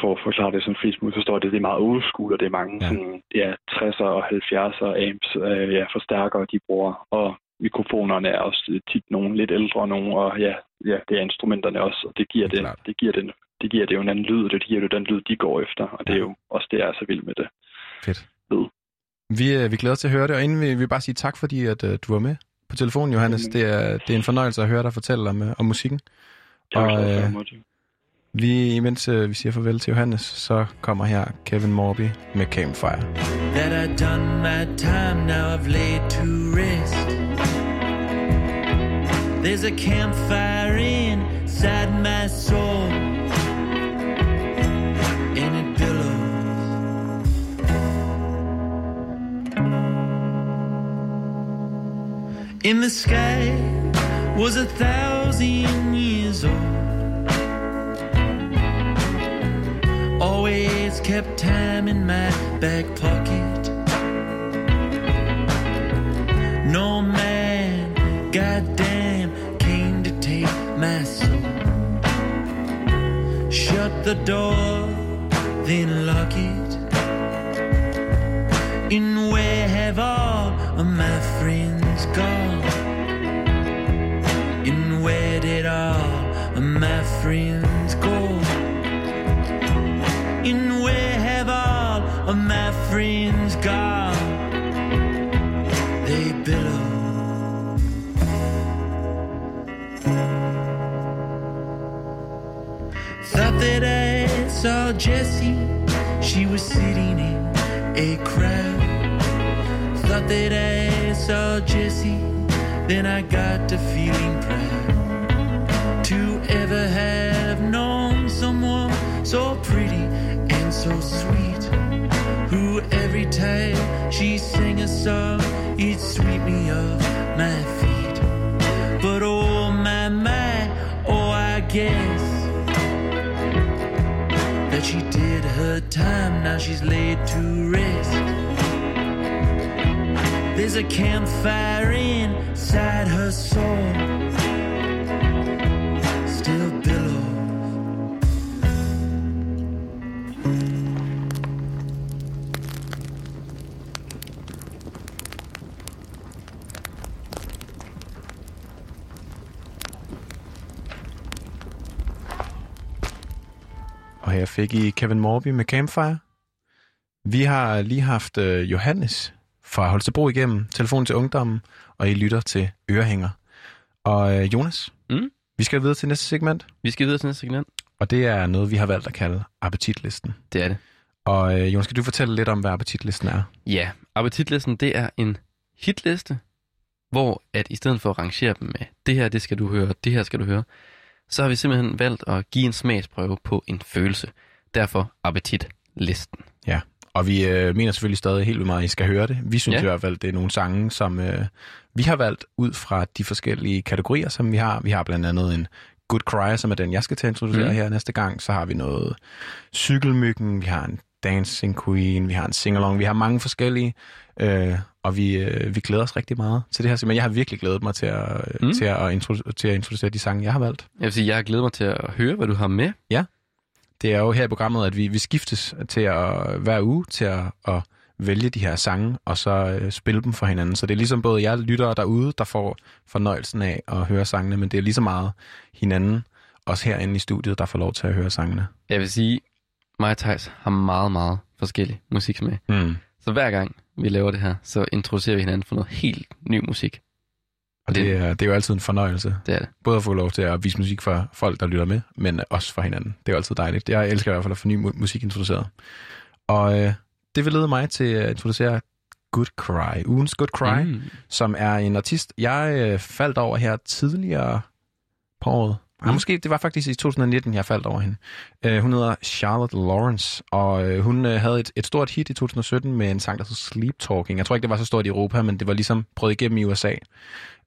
for at forklare det som flest muligt forstår det, det er meget old school, og det er mange ja. sådan, ja, 60'er og 70'er amps, øh, ja, forstærkere, de bruger, og mikrofonerne er også tit nogle lidt ældre nogle, og ja, ja, det er instrumenterne også, og det giver det, det, det giver det, det giver det jo en anden lyd, og det giver jo den lyd, de går efter, og det er jo også det, jeg er så vild med det. Fedt fed. Vi, øh, vi glæder til at høre det, og inden vi, vi vil bare sige tak, fordi at, uh, du var med på telefonen, Johannes. Det er, det er en fornøjelse at høre dig fortælle om, uh, om musikken. Og uh, vi, imens uh, vi siger farvel til Johannes, så kommer her Kevin Morby med Campfire. That I've done my time, now I've laid to rest. There's a campfire in inside my soul, In the sky was a thousand years old. Always kept time in my back pocket. No man, goddamn, came to take my soul. Shut the door, then lock it. And where have all where all of my friends go? And where have all of my friends gone? They billow. Thought that I saw Jessie, she was sitting in a crowd. Thought that I saw Jessie, then I got to feeling proud so pretty and so sweet. Who every time she sang a song, it'd sweep me off my feet. But oh my my, oh I guess that she did her time. Now she's laid to rest. There's a campfire inside her soul. Og her fik I Kevin Morby med Campfire. Vi har lige haft øh, Johannes fra Holstebro igennem, telefon til ungdommen, og I lytter til Ørehænger. Og øh, Jonas, Mm? vi skal videre til næste segment, Vi skal videre til næste segment. og det er noget, vi har valgt at kalde appetitlisten. Det er det. Og øh, Jonas, skal du fortælle lidt om, hvad appetitlisten er? Ja, appetitlisten, det er en hitliste, hvor at i stedet for at rangere dem med, det her, det skal du høre, det her skal du høre, så har vi simpelthen valgt at give en smagsprøve på en følelse. Derfor appetitlisten. Ja, og vi øh, mener selvfølgelig stadig helt vildt meget, at I skal høre det. Vi synes Ja. i hvert fald, det er nogle sange, som øh, vi har valgt ud fra de forskellige kategorier, som vi har. Vi har blandt andet en Good Cry, som er den, jeg skal til at introducere mm. her næste gang. Så har vi noget Cykelmyggen, vi har en Dancing Queen, vi har en Singalong, vi har mange forskellige, øh, og vi, øh, vi glæder os rigtig meget til det her. Men jeg har virkelig glædet mig til at, Mm. mm. til, at introducere, til at introducere de sange, jeg har valgt. Jeg vil sige, jeg har glædet mig til at høre, hvad du har med. det er jo her i programmet, at vi, vi skiftes til at hver uge til at, at vælge de her sange, og så øh, spille dem for hinanden. Så det er ligesom både jer lyttere derude, der får fornøjelsen af at høre sangene, men det er lige så meget hinanden, også herinde i studiet, der får lov til at høre sangene. Jeg vil sige, mig og Thijs har meget, meget forskellig musiksmag. Mm. Så hver gang vi laver det her, så introducerer vi hinanden for noget helt ny musik. Og det, er, det er jo altid en fornøjelse, Det er det. både at få lov til at vise musik for folk, der lytter med, men også for hinanden. Det er jo altid dejligt. Jeg elsker i hvert fald at få ny mu- musik introduceret. Og øh, det vil lede mig til at introducere Good Cry, ugens Good Cry. Mm. som er en artist, jeg øh, faldt over her tidligere på året. Mm. Ja, måske det var faktisk i 2019, jeg faldt over hende. Øh, hun hedder Charlotte Lawrence, og øh, hun øh, havde et, et stort hit i 2017 med en sang, der hed Sleep Talking. Jeg tror ikke, det var så stort i Europa, men det var ligesom prøvet igennem i USA.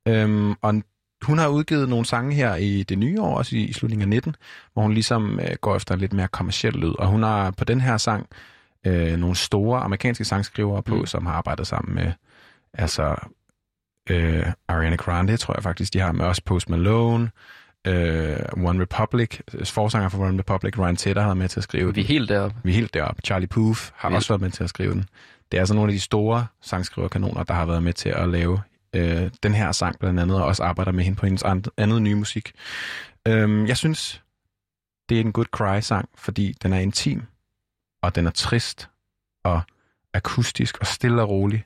Øhm, og hun har udgivet nogle sange her i det nye år, også i, i slutningen af 19, hvor hun ligesom øh, går efter en lidt mere kommersiel lyd. Og hun har på den her sang øh, nogle store amerikanske sangskrivere på, Mm. som har arbejdet sammen med altså øh, Ariana Grande, tror jeg faktisk, de har med også Post Malone, øh, One Republic, forsanger for One Republic, Ryan Tedder har været med til at skrive Vi er den. helt deroppe. Vi er helt deroppe. Charlie Puth har Ja. også været med til at skrive den. Det er altså nogle af de store sangskriverkanoner, der har været med til at lave øh, den her sang blandt andet, og også arbejder med hende på hendes and- andet nye musik. Øhm, jeg synes, det er en good cry-sang, fordi den er intim, og den er trist, og akustisk, og stille og rolig.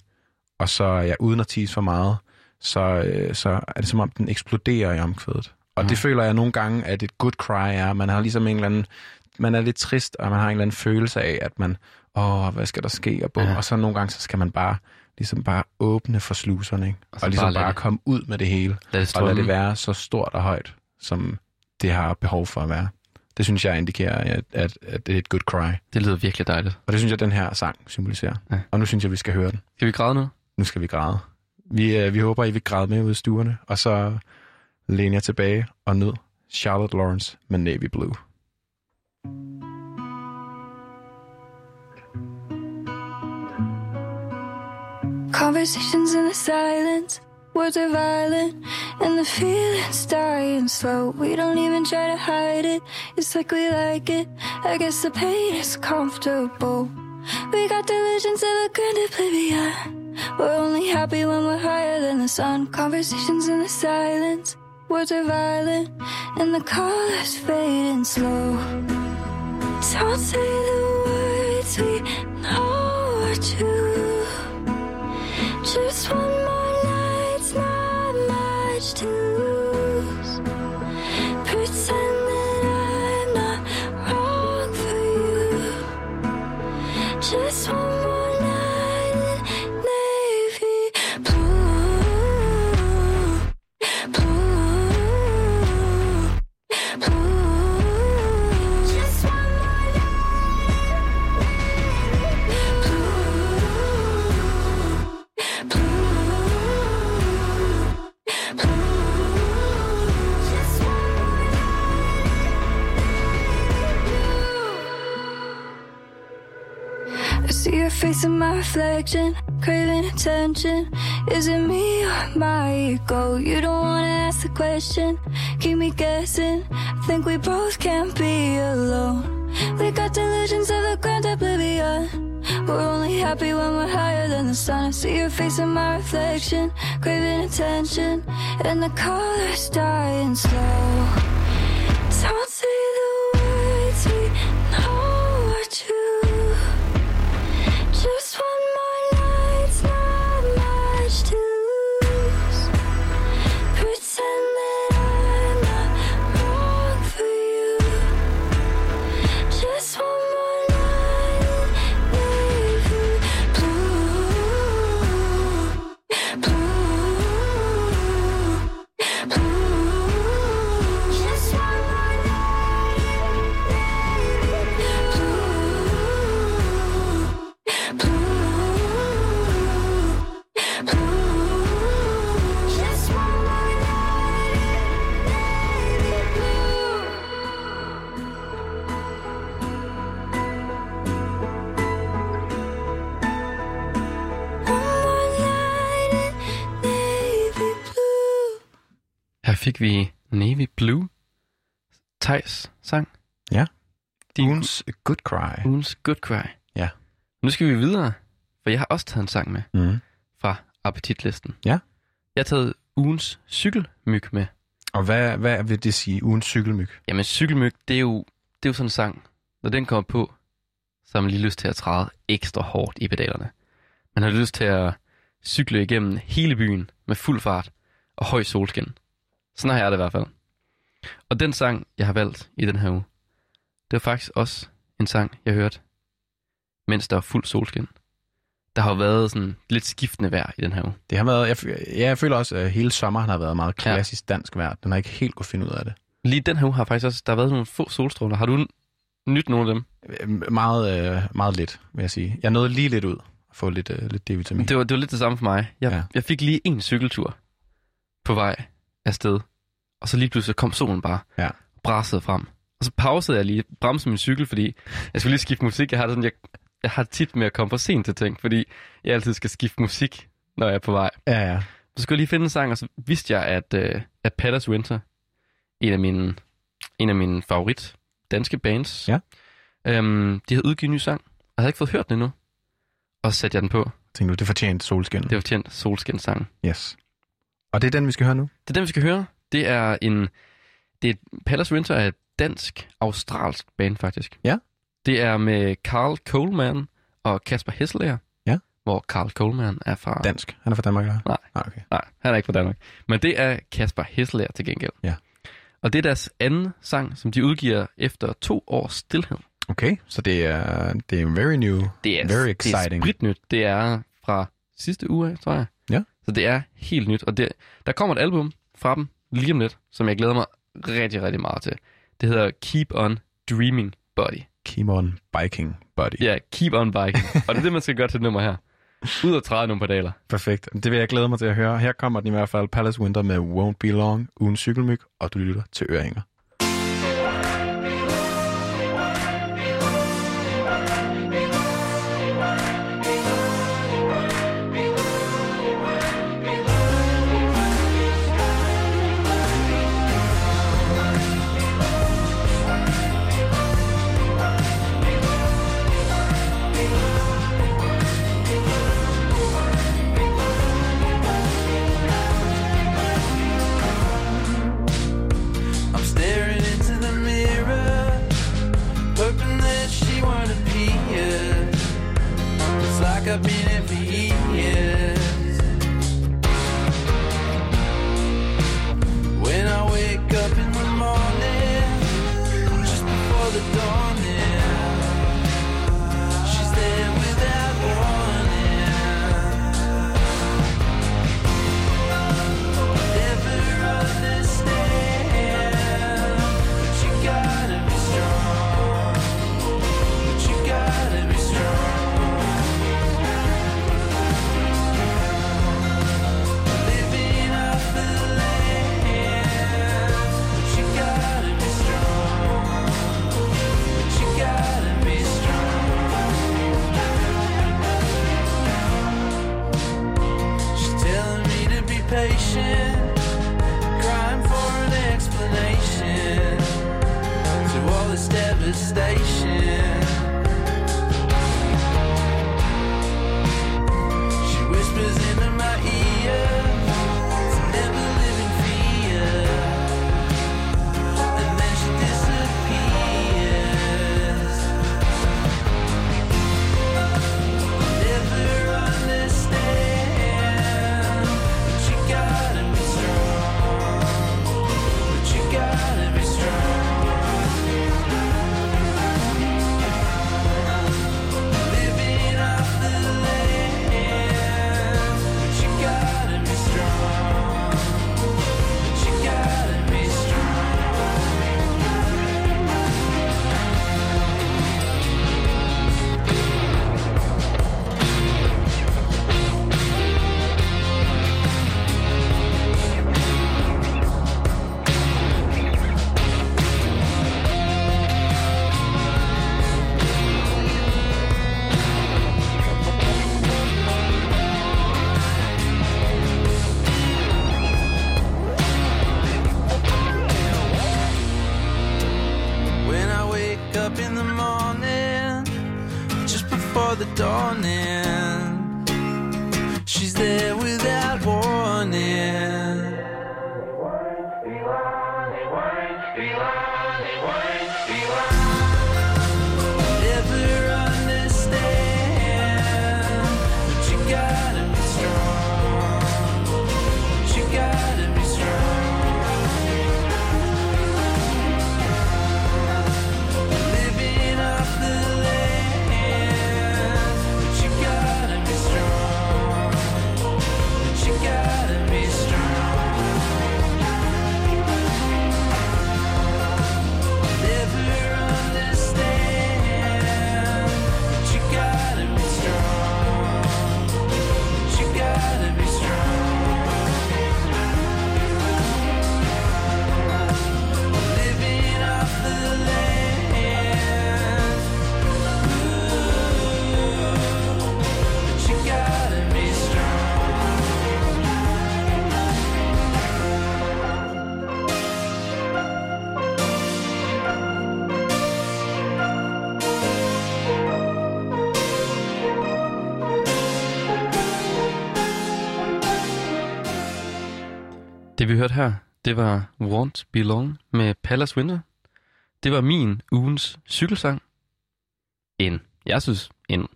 Og så, ja, uden at tease for meget, så, øh, så er det som om, den eksploderer i omkvædet. Og det Mm. føler jeg nogle gange, at et good cry er. Man har ligesom en eller anden, man er lidt trist, og man har en eller anden følelse af, at man, åh, hvad skal der ske? Og, bum. Ja. og så nogle gange, så skal man bare, ligesom bare åbne for sluserne, ikke? Og Og, ligesom bare bare, det- komme ud med det hele. Lad det Og lade det være så stort og højt, som det har behov for at være. Det synes jeg indikerer, at, at, at det er et good cry. Det lyder virkelig dejligt. Og det synes jeg, den her sang symboliserer. Ja. Og nu synes jeg, vi skal høre den. Skal vi græde nu? Nu skal vi græde. Vi, øh, vi håber, I vil græde med ud i stuerne, og så læner jeg tilbage og ned Charlotte Lawrence med Navy Blue. Conversations in the silence, words are violent, and the feeling's dying slow. We don't even try to hide it, it's like we like it. I guess the pain is comfortable. We got delusions of a grand oblivion. We're only happy when we're higher than the sun. Conversations in the silence, words are violent, and the colors fading slow. Don't say the words we know are true. Just one more night's not much to lose. Pretend that I'm not wrong for you. Just one reflection, craving attention. Is it me or my ego? You don't wanna ask the question, keep me guessing. I think we both can't be alone. We got delusions of a grand oblivion. We're only happy when we're higher than the sun. I see your face in my reflection, craving attention, and the colors dying slow. Cry. ugens Good Cry. Ja. Nu skal vi videre, for jeg har også taget en sang med Mm. fra appetitlisten. Ja. Jeg har taget ugens cykelmyg med. Og hvad, hvad vil det sige, ugens cykelmyg? Jamen cykelmyg, det er jo, det er jo sådan en sang. Når den kommer på, så har man lige lyst til at træde ekstra hårdt i pedalerne. Man har lyst til at cykle igennem hele byen med fuld fart og høj solskin. Sådan har jeg det i hvert fald. Og den sang, jeg har valgt i den her uge, det var faktisk også en sang, jeg hørte, mens der var fuld solskin. Der har jo været sådan lidt skiftende vejr i den her uge. Det har været, jeg, ja, jeg føler også, at hele sommeren har været meget klassisk dansk vejr. Den har ikke helt kunne finde ud af det. Lige den her uge har faktisk også, der har været nogle få solstråler. Har du nyt nogle af dem? Øh, Meget, øh, meget lidt, vil jeg sige. Jeg nåede lige lidt ud at få lidt, øh, lidt D-vitamin. Det var, det var lidt det samme for mig. Jeg, Ja. ja. jeg fik lige en cykeltur på vej afsted, og så lige pludselig kom solen bare Ja. og brassede frem. Og så pausede jeg lige, bremsede min cykel, fordi jeg skulle lige skifte musik. Jeg har, sådan, jeg, jeg har tit med at komme for sent til ting, fordi jeg altid skal skifte musik, når jeg er på vej. Ja, ja. Så skulle jeg lige finde en sang, og så vidste jeg, at, øh, at Padders Winter, en af mine, en af mine favorit danske bands, Ja. øhm, de havde udgivet en ny sang, og jeg havde ikke fået hørt den endnu. Og så satte jeg den på. Tænkte du, det fortjente solskin. Det var tjent solskin-sang. Yes. Og det er den, vi skal høre nu? Det er den, vi skal høre. Det er en... Det er, Palace Winter er et dansk-australsk band, faktisk. Ja. Det er med Carl Coleman og Kasper Hesselager. Ja. Hvor Carl Coleman er fra... Dansk. Han er fra Danmark, eller? Nej. Ah, okay. Nej, han er ikke fra Danmark. Men det er Kasper Hesselager til gengæld. Ja. Og det er deres anden sang, som de udgiver efter to års stillhed. Okay, så det er, det er very new. Det er, Very det er exciting. spritnyt. Det er fra sidste uge, tror jeg. Ja. Så det er helt nyt. Og det, der kommer et album fra dem lige om lidt, som jeg glæder mig rigtig, rigtig meget til. Det hedder Keep On Dreaming Body. Keep on biking, buddy. Ja, Keep On Biking. og det er det, man skal gøre til det nummer her. Ud og træde nogle pedaler. Perfekt. Det vil jeg glæde mig til at høre. Her kommer den i hvert fald Palace Winter med Won't Be Long, uden cykelmyg, og du lytter til Ørehænger. The dawning, she's there without Det vi hørte her, det var Won't Be Long med Palace Winter. Det var min ugens cykelsang. En, jeg synes, en,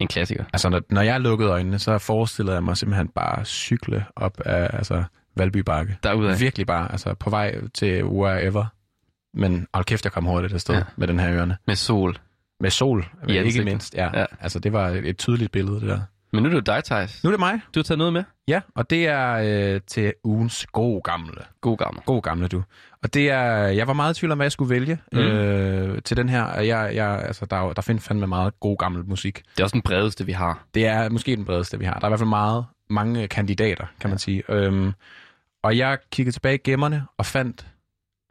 en klassiker. Altså, når, når jeg lukkede øjnene, så forestillede jeg mig simpelthen bare cykle op af altså, Valby Bakke. Derudad. Virkelig bare, altså på vej til wherever. Men hold kæft, jeg kom hurtigt afsted Ja. med den her ørerne. Med sol. Med sol, I ikke mindst. Ja. Ja. Altså, det var et tydeligt billede, det der. Men nu er det dig, Thijs. Nu er det mig. Du har taget noget med. Ja, og det er øh, til ugens god gamle. God gammel. God gamle, du. Og det er, jeg var meget i tvivl om, hvad jeg skulle vælge Mm. øh, til den her. Jeg, jeg, altså, der, er der findes fandme meget god gammel musik. Det er også den bredeste, vi har. Det er måske den bredeste, vi har. Der er i hvert fald meget, mange kandidater, kan man sige. Øhm, og jeg kiggede tilbage i gemmerne og fandt,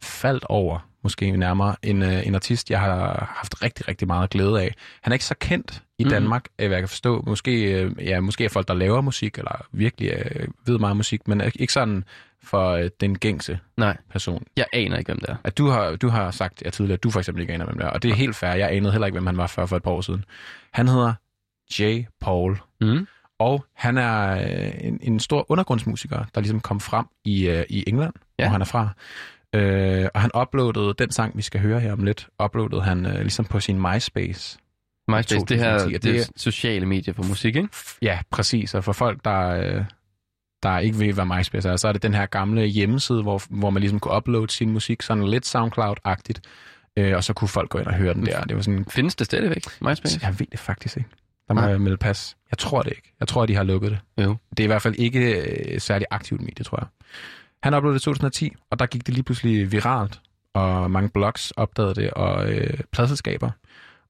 faldt over, måske nærmere, en, øh, en artist, jeg har haft rigtig, rigtig meget glæde af. Han er ikke så kendt i Mhm. Danmark, mm. hvad jeg kan forstå. Måske, øh, ja, måske er folk, der laver musik, eller virkelig øh, ved meget musik, men ikke sådan for øh, den gængse Nej, person. jeg aner ikke, hvem det er. At du har, du har sagt ja, tidligere, at du for eksempel ikke aner, hvem det er. Og det er helt fair. Jeg anede heller ikke, hvem han var før for et par år siden. Han hedder J. Paul. Mm. Og han er øh, en, en stor undergrundsmusiker, der ligesom kom frem i, øh, i England, Ja. ja. hvor han er fra. Øh, og han uploadede den sang, vi skal høre her om lidt, uploadede han øh, ligesom på sin MySpace. MySpace, det her 2010, og det er sociale medier for musik, ikke? Ja, præcis. Og for folk, der, øh, der ikke ved, hvad MySpace er, så er det den her gamle hjemmeside, hvor, hvor man ligesom kunne uploade sin musik, sådan lidt SoundCloud-agtigt. Øh, og så kunne folk gå ind og høre den der. Det var sådan Findes det stadigvæk, MySpace? Jeg ved det faktisk ikke. Der må Nej. jeg melde pas. Jeg tror det ikke. Jeg tror, de har lukket det. Jo. Det er i hvert fald ikke øh, særlig aktivt medie, tror jeg. Han uploadede det i 2010, og der gik det lige pludselig viralt, og mange blogs opdagede det, og øh, pladselskaber.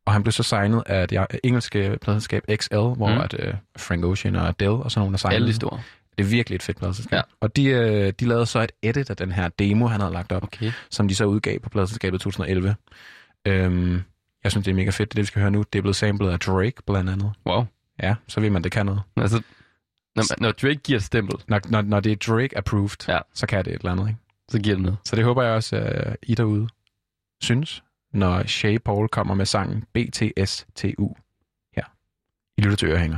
Og han blev så signet af det engelske pladselskab XL, hvor Mm. at, øh, Frank Ocean og Adele og sådan nogle, der signede. Alle de store. Det er virkelig et fedt pladselskab. Ja. Og de, øh, de lavede så et edit af den her demo, han havde lagt op, Okay. som de så udgav på pladselskabet i 2011. Øhm, jeg synes, det er mega fedt, det, det vi skal høre nu. Det er blevet samlet af Drake, blandt andet. Wow. Ja, så ved man, det kan noget. Altså, når, når Drake giver et stempel, Når, når, når det er Drake-approved, Ja. så kan det et eller andet, ikke? så giver det noget. Så det håber jeg også, at I derude synes, når Shay Paul kommer med sangen BTSTU her. I lytter til Ørehænger.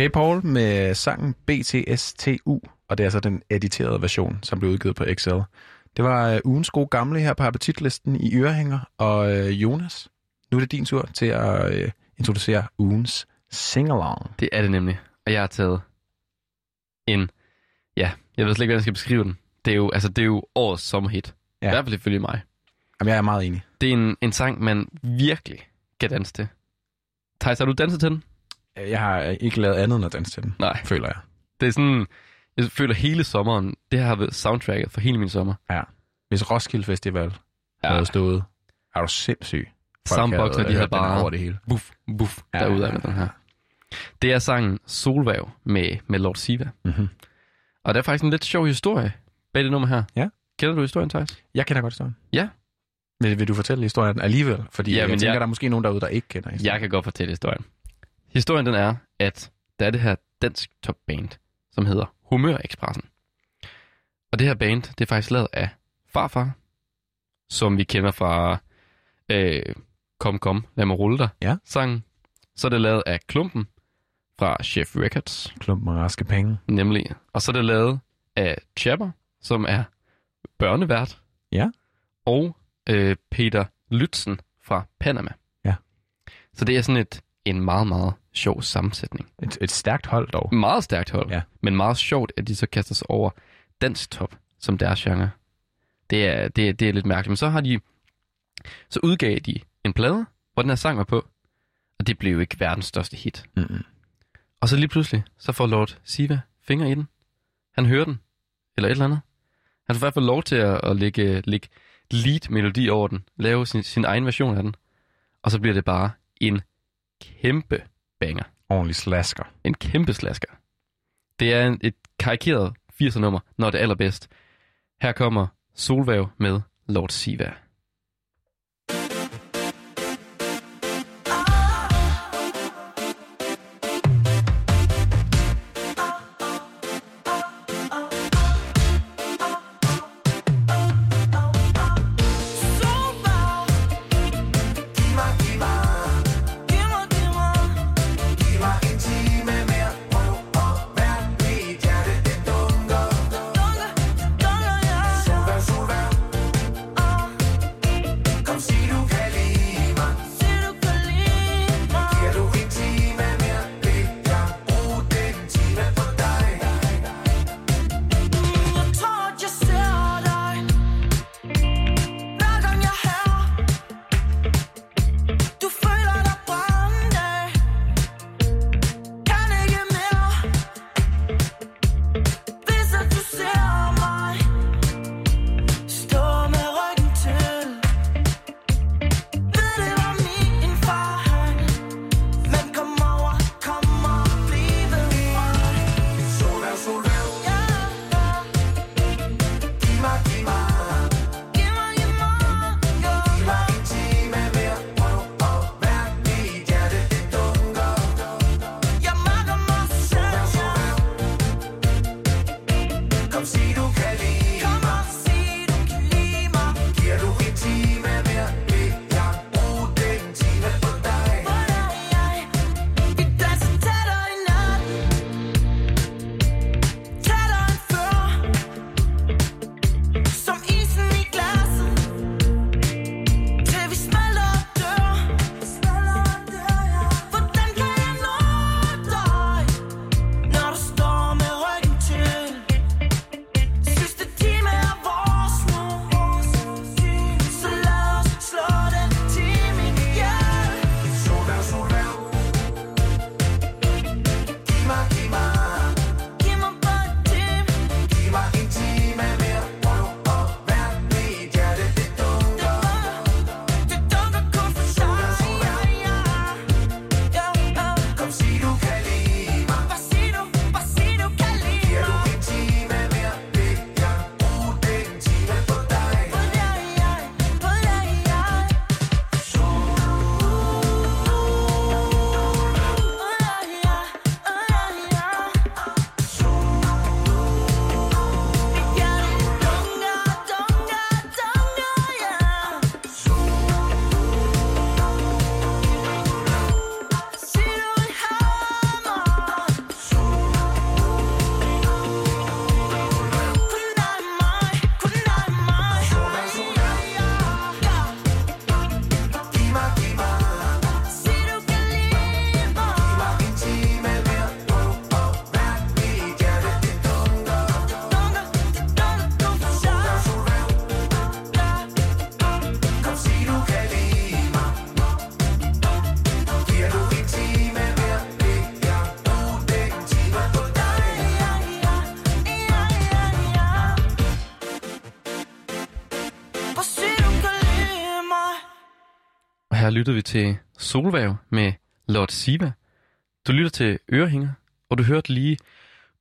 Shay Paul med sangen BTSTU, og det er altså den editerede version, som blev udgivet på XL. Det var øh, ugens gode gamle her på appetitlisten i Ørehænger, og øh, Jonas, nu er det din tur til at øh, introducere ugens singalong. Det er det nemlig. Og jeg har taget en... Ja, jeg ved slet ikke, hvordan jeg skal beskrive den. Det er jo, altså, det er jo årets sommerhit. Ja. I hvert fald ifølge mig. Jamen, jeg er meget enig. Det er en, en sang, man virkelig kan danse til. Thijs, har du danset til den? Jeg har ikke lavet andet end at danse til den, Nej. føler jeg. Det er sådan... Jeg føler hele sommeren, det har været soundtracket for hele min sommer. Ja. Hvis Roskilde Festival ja. Havde stået, er du sindssyg. Folk Soundboxene, de havde bare over det hele. buff, buff, Ja, derude ja, ja, den her. Det er sangen Solvæv med, med Lord Siva. Mm-hmm. Og der er faktisk en lidt sjov historie bag det nummer her. Ja. Kender du historien, Thijs? Jeg kender godt historien. Ja. Vil, vil du fortælle historien alligevel? Fordi Ja, jeg men tænker, jeg- der er måske nogen derude, der ikke kender historien. Jeg kan godt fortælle historien. Historien den er, at der er det her dansk topband, som hedder Humør Expressen. Og det her band, det er faktisk lavet af Farfar, som vi kender fra øh, Kom Kom, lad mig rulle dig Ja. sangen. Så er det lavet af Klumpen fra Chef Records, Klumpen og raske penge. nemlig. Og så er det lavet af Chapper, som er børnevært. Ja. Og øh, Peter Lytzen fra Panama. Ja. Så det er sådan et, en meget, meget sjov sammensætning. Et, et stærkt hold dog. Meget stærkt hold, Ja. men meget sjovt, at de så kaster sig over dansk top som deres genre. Det er, det, er, det er lidt mærkeligt. Men så har de, så udgav de en plade, hvor den her sang var på, og det blev jo ikke verdens største hit. Mm-mm. Og så lige pludselig, så får Lord Siva fingre i den. Han hører den, eller et eller andet. Han får i hvert fald lov til at, at lægge, lægge lead-melodi over den, lave sin, sin egen version af den. Og så bliver det bare en kæmpe banger. Ordentlig slasker. En kæmpe slasker. Det er en, et karikeret 80'er nummer, når det er allerbedst. Her kommer Solvæv med Lord Siva. Lytter vi til Solvæv med Lord Siva. Du lytter til Ørehænger, og du hørte lige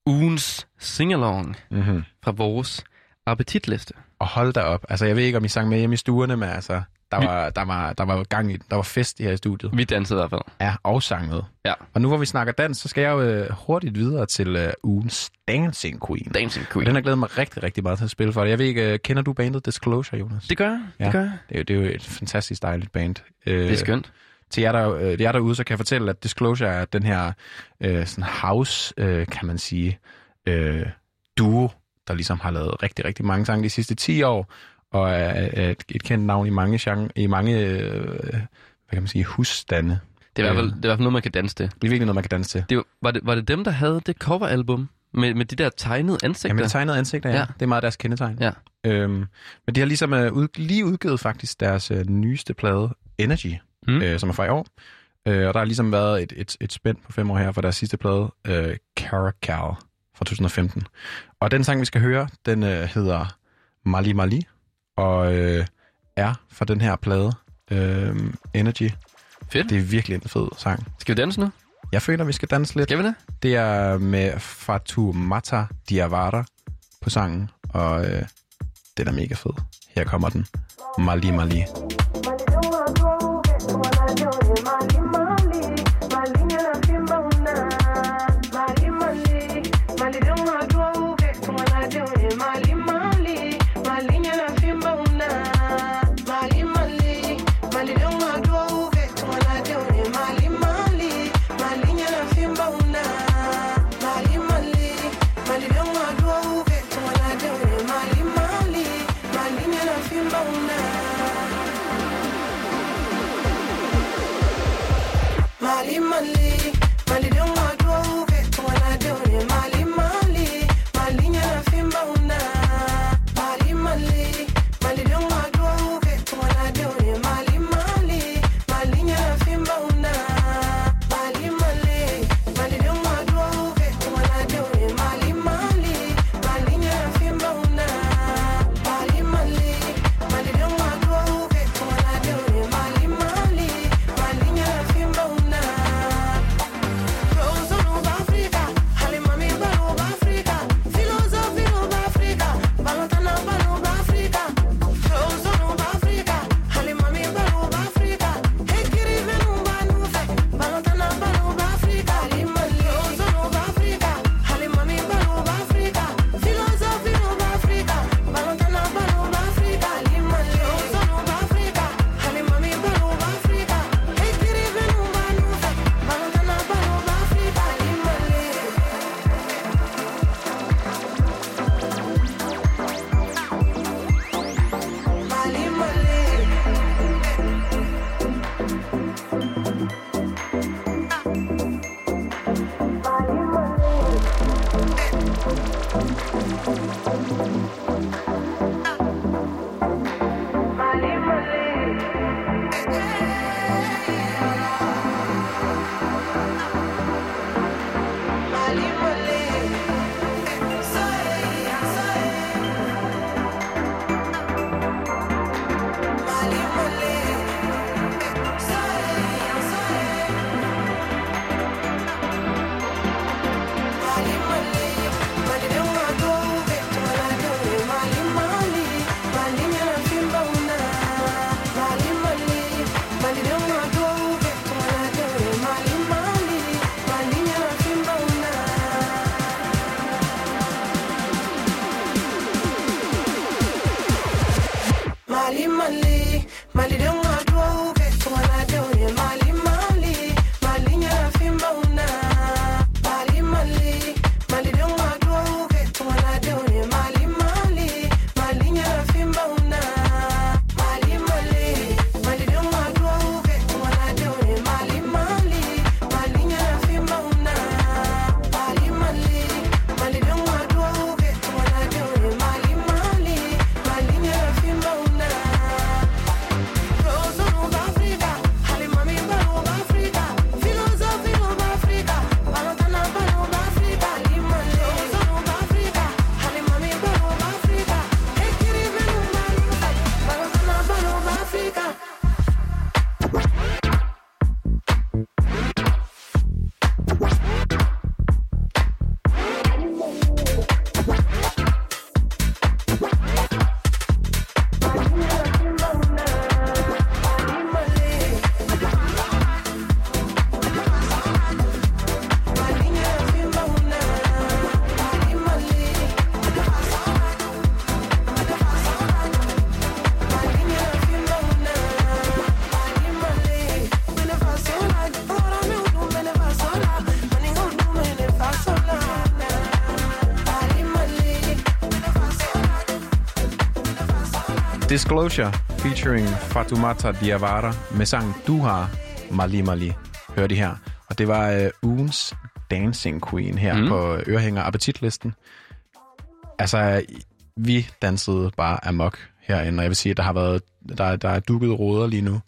ugens singalong Mm-hmm. fra vores appetitliste. Og hold da op. Altså, jeg ved ikke, om I sang med hjemme i stuerne, men altså, der var, der var, der var gang i, der var fest her i studiet. Vi dansede i hvert fald. Ja, og sang med. Ja. Og nu hvor vi snakker dans, så skal jeg jo øh, hurtigt videre til øh, ugens Dancing Queen. Dancing Og Queen. den har glædet mig rigtig, rigtig meget til at spille for dig. Jeg ved ikke, øh, kender du bandet Disclosure, Jonas? Det gør jeg. Det Ja. gør jeg. Det er, jo, det er jo et fantastisk dejligt band. Øh, Det er skønt. Til jer, der, øh, jer derude, så kan jeg fortælle, at Disclosure er den her øh, sådan house, øh, kan man sige, øh, duo, der ligesom har lavet rigtig, rigtig mange sange de sidste 10 år, og er, er et, et kendt navn i mange, genre, i mange øh, hvad kan man sige, husstande. Det er, i hvert fald, Øh, det er i hvert fald noget, man kan danse til. Det er virkelig noget, man kan danse til. Det var, var, det, var det dem, der havde det coveralbum med, med de der tegnede ansigter? Jamen, det tegnede ansigter, ja. Ja. ja. Det er meget deres kendetegn. Ja. Øhm, men de har ligesom øh, ud, lige udgivet faktisk deres øh, nyeste plade, Energy, mm. øh, som er fra i år. Øh, og der har ligesom været et, et, et spænd på fem år her for deres sidste plade, øh, Caracal fra 2015. Og den sang, vi skal høre, den øh, hedder Mali Mali, og øh, er fra den her plade, øh, Energy. Fedt. Det er virkelig en fed sang. Skal vi danse nu? Jeg føler, vi skal danse lidt. Skal vi det? Det er med Fatoumata Diawara på sangen, og øh, den er mega fed. Her kommer den. Mali Mali. Mali, Disclosure featuring Fatoumata Diawara med sangen Du har Mali Mali. Hør det her. Og det var øh, ugens Dancing Queen her Mm. på Ørehænger Appetitlisten. Altså, vi dansede bare amok herinde, og jeg vil sige, at der har været, der, der er dukket råder lige nu.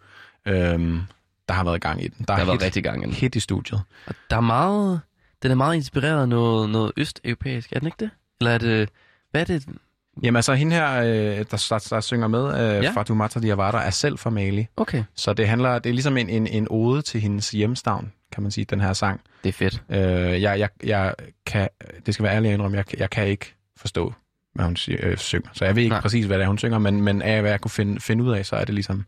Øhm, der har været gang i den. Der har været hit, rigtig gang i den. hit i studiet. Og der er meget... Den er meget inspireret af noget, noget østeuropæisk, er den ikke det? Eller er det... Hvad er det? Jamen altså, hende her, øh, der, der, der synger med, øh, Ja. Fatoumata Diawara, er selv fra Mali. Okay, Så det handler, det er ligesom en, en, en ode til hendes hjemstavn, kan man sige, den her sang. det er fedt. Øh, jeg, jeg, jeg kan, det skal være ærlig at indrømme, jeg, jeg kan ikke forstå, hvad hun øh, synger. Så jeg ved ikke. Nej. præcis, hvad det er, hun synger, men, men af hvad jeg kunne finde, finde ud af, så er det ligesom,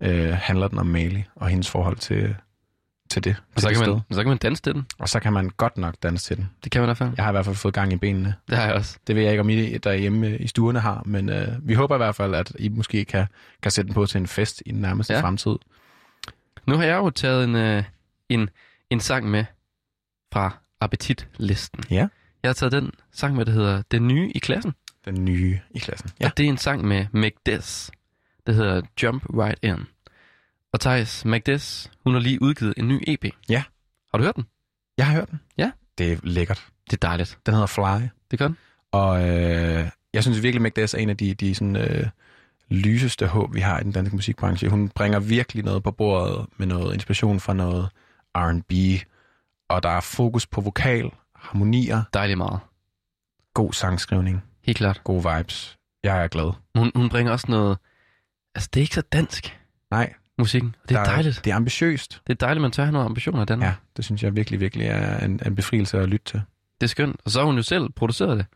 øh, handler den om Mali og hendes forhold til, til det, Og til så det kan, sted. man, så kan man danse til den. Og så kan man godt nok danse til den. Det kan man i hvert fald. Jeg har i hvert fald fået gang i benene. Det har jeg også. Det ved jeg ikke, om I derhjemme i stuerne har, men øh, vi håber i hvert fald, at I måske kan, kan sætte den på til en fest i den nærmeste Ja. fremtid. Nu har jeg jo taget en, øh, en, en sang med fra appetitlisten. Ja. Jeg har taget den sang med, der hedder Den Nye i klassen. Den nye i klassen. Ja. Og det er en sang med Magdes, der hedder Jump Right In. Og Thijs, Magdes, hun har lige udgivet en ny EP. Ja. Har du hørt den? Jeg har hørt den. Ja. Det er lækkert. Det er dejligt. Den hedder Fly. Det gør den. Og øh, jeg synes virkelig, Magdes er en af de, de sådan, øh, lyseste håb, vi har i den danske musikbranche. Hun bringer virkelig noget på bordet med noget inspiration fra noget R&B, og der er fokus på vokal, harmonier, Dejligt meget. god sangskrivning, Helt klart. gode vibes. Jeg er glad. Hun, hun bringer også noget... Altså, det er ikke så dansk, Nej, musikken. Og det er der dejligt. Det er ambitiøst. Det er dejligt, man tør have nogle ambitioner i Danmark. Ja, det synes jeg virkelig, virkelig er en, en befrielse at lytte til. Det er skønt. Og så har hun jo selv produceret det.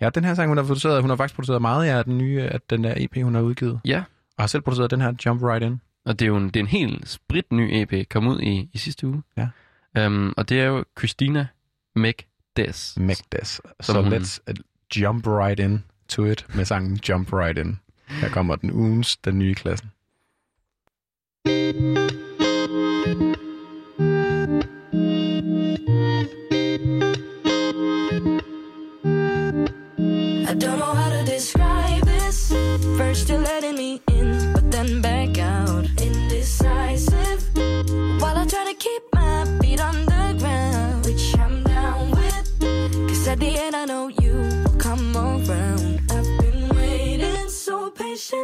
Ja, den her sang, hun har produceret, hun har faktisk produceret meget af den nye, af den der EP, hun har udgivet. Ja. Og har selv produceret den her Jump Right In. Og det er jo en, det er en helt sprit ny EP, kom ud i, i sidste uge. Ja. Um, og det er jo Christina Megdes. Magdes. Så Som hun- let's uh, jump right in to it med sangen Jump Right In. Her kommer den ugens, den nye klassen.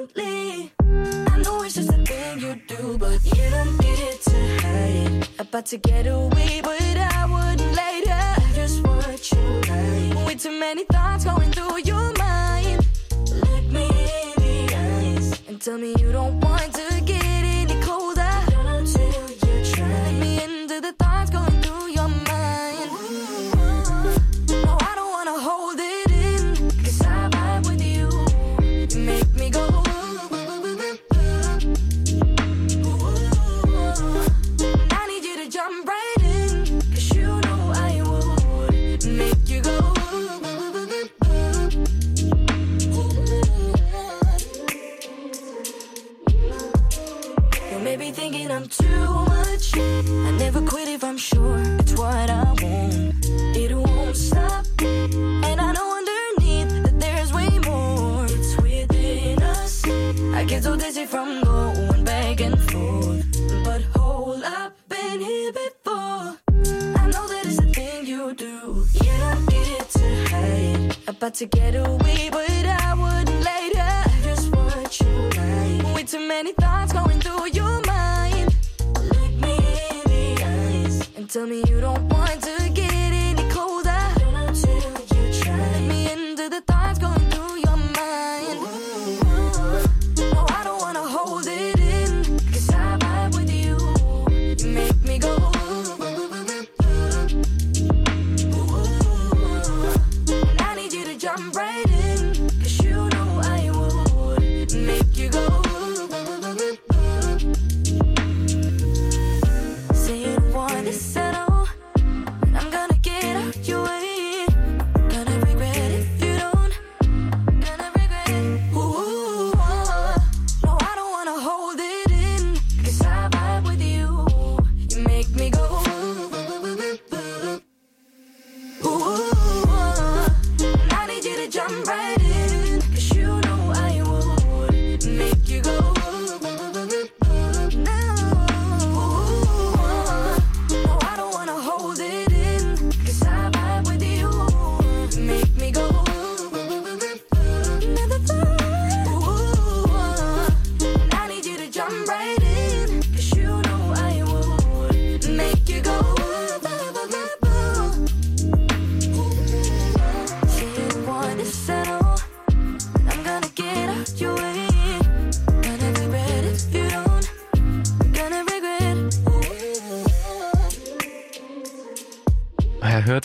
I know it's just a thing you do, but you don't need it to hide. About to get away, but I wouldn't later. Just what you like. Way too many thoughts going through your mind. Look me in the eyes and tell me you don't want to get never quit if I'm sure it's what I want. It won't stop. And I know underneath that there's way more. It's within us. I get so dizzy from going back and forth. But hold up, been here before. I know that it's a thing you do. You don't need it to hide. About to get away, but I wouldn't later. Just what you like. Way too many thoughts tell me you don't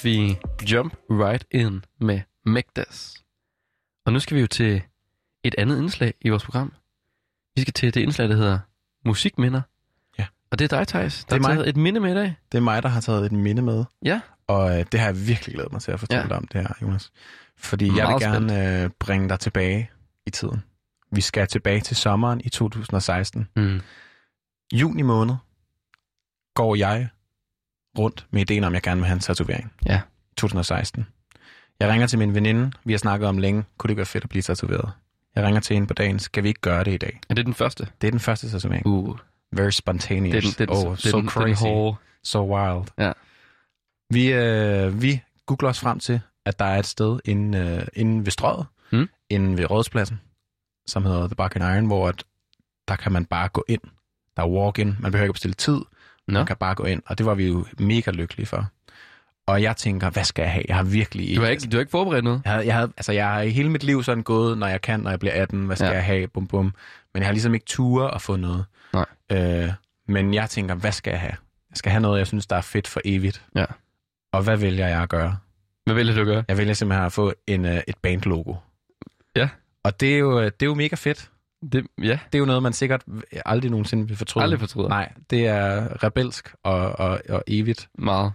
hørte vi Jump Right In med Megdas. Og nu skal vi jo til et andet indslag i vores program. Vi skal til det indslag, der hedder Musikminder. Ja. Og det er dig, Thijs, der Det er har mig. taget et minde med i dag. Det er mig, der har taget et minde med, Ja. og øh, det har jeg virkelig glædet mig til at fortælle Ja. dig om det her, Jonas. Fordi jeg Meget vil gerne øh, bringe dig tilbage i tiden. Vi skal tilbage til sommeren i 2016. Mm. Juni måned går jeg rundt med ideen om, at jeg gerne vil have en tatovering. Ja. 2016. Jeg ringer til min veninde. Vi har snakket om længe. Kunne det være fedt at blive tatoveret? Jeg ringer til hende på dagen. Skal vi ikke gøre det i dag? Er det den første? Det er den første tatovering. Uh. Very spontaneous. Det er den, oh, so den, crazy. Den. So wild. Ja. Vi, øh, vi googler os frem til, at der er et sted inde, øh, inde ved strøget, Mm. inde ved Rådspladsen, som hedder The Bark and Iron, hvor at, der kan man bare gå ind. Der er walk-in. Man behøver ikke bestille tid. Nå. Man kan bare gå ind. Og det var vi jo mega lykkelige for. Og jeg tænker, hvad skal jeg have? Jeg har virkelig Du har ikke, du har ikke forberedt noget? jeg, havde, jeg, havde, altså jeg har i hele mit liv sådan gået, når jeg kan, når jeg bliver 18, hvad skal Ja. jeg have, bum bum. Men jeg har ligesom ikke ture at få noget. Nej. Øh, men jeg tænker, hvad skal jeg have? Jeg skal have noget, jeg synes, der er fedt for evigt. Ja. Og hvad vælger jeg at gøre? Hvad vælger du at gøre? Jeg vælger simpelthen at få en, øh, et bandlogo. Ja. Og det er, jo, det er jo mega fedt. Det, ja, Det er jo noget, man sikkert aldrig nogensinde vil fortryde. aldrig fortryder. Nej, det er rebelsk og, og, og evigt. Meget.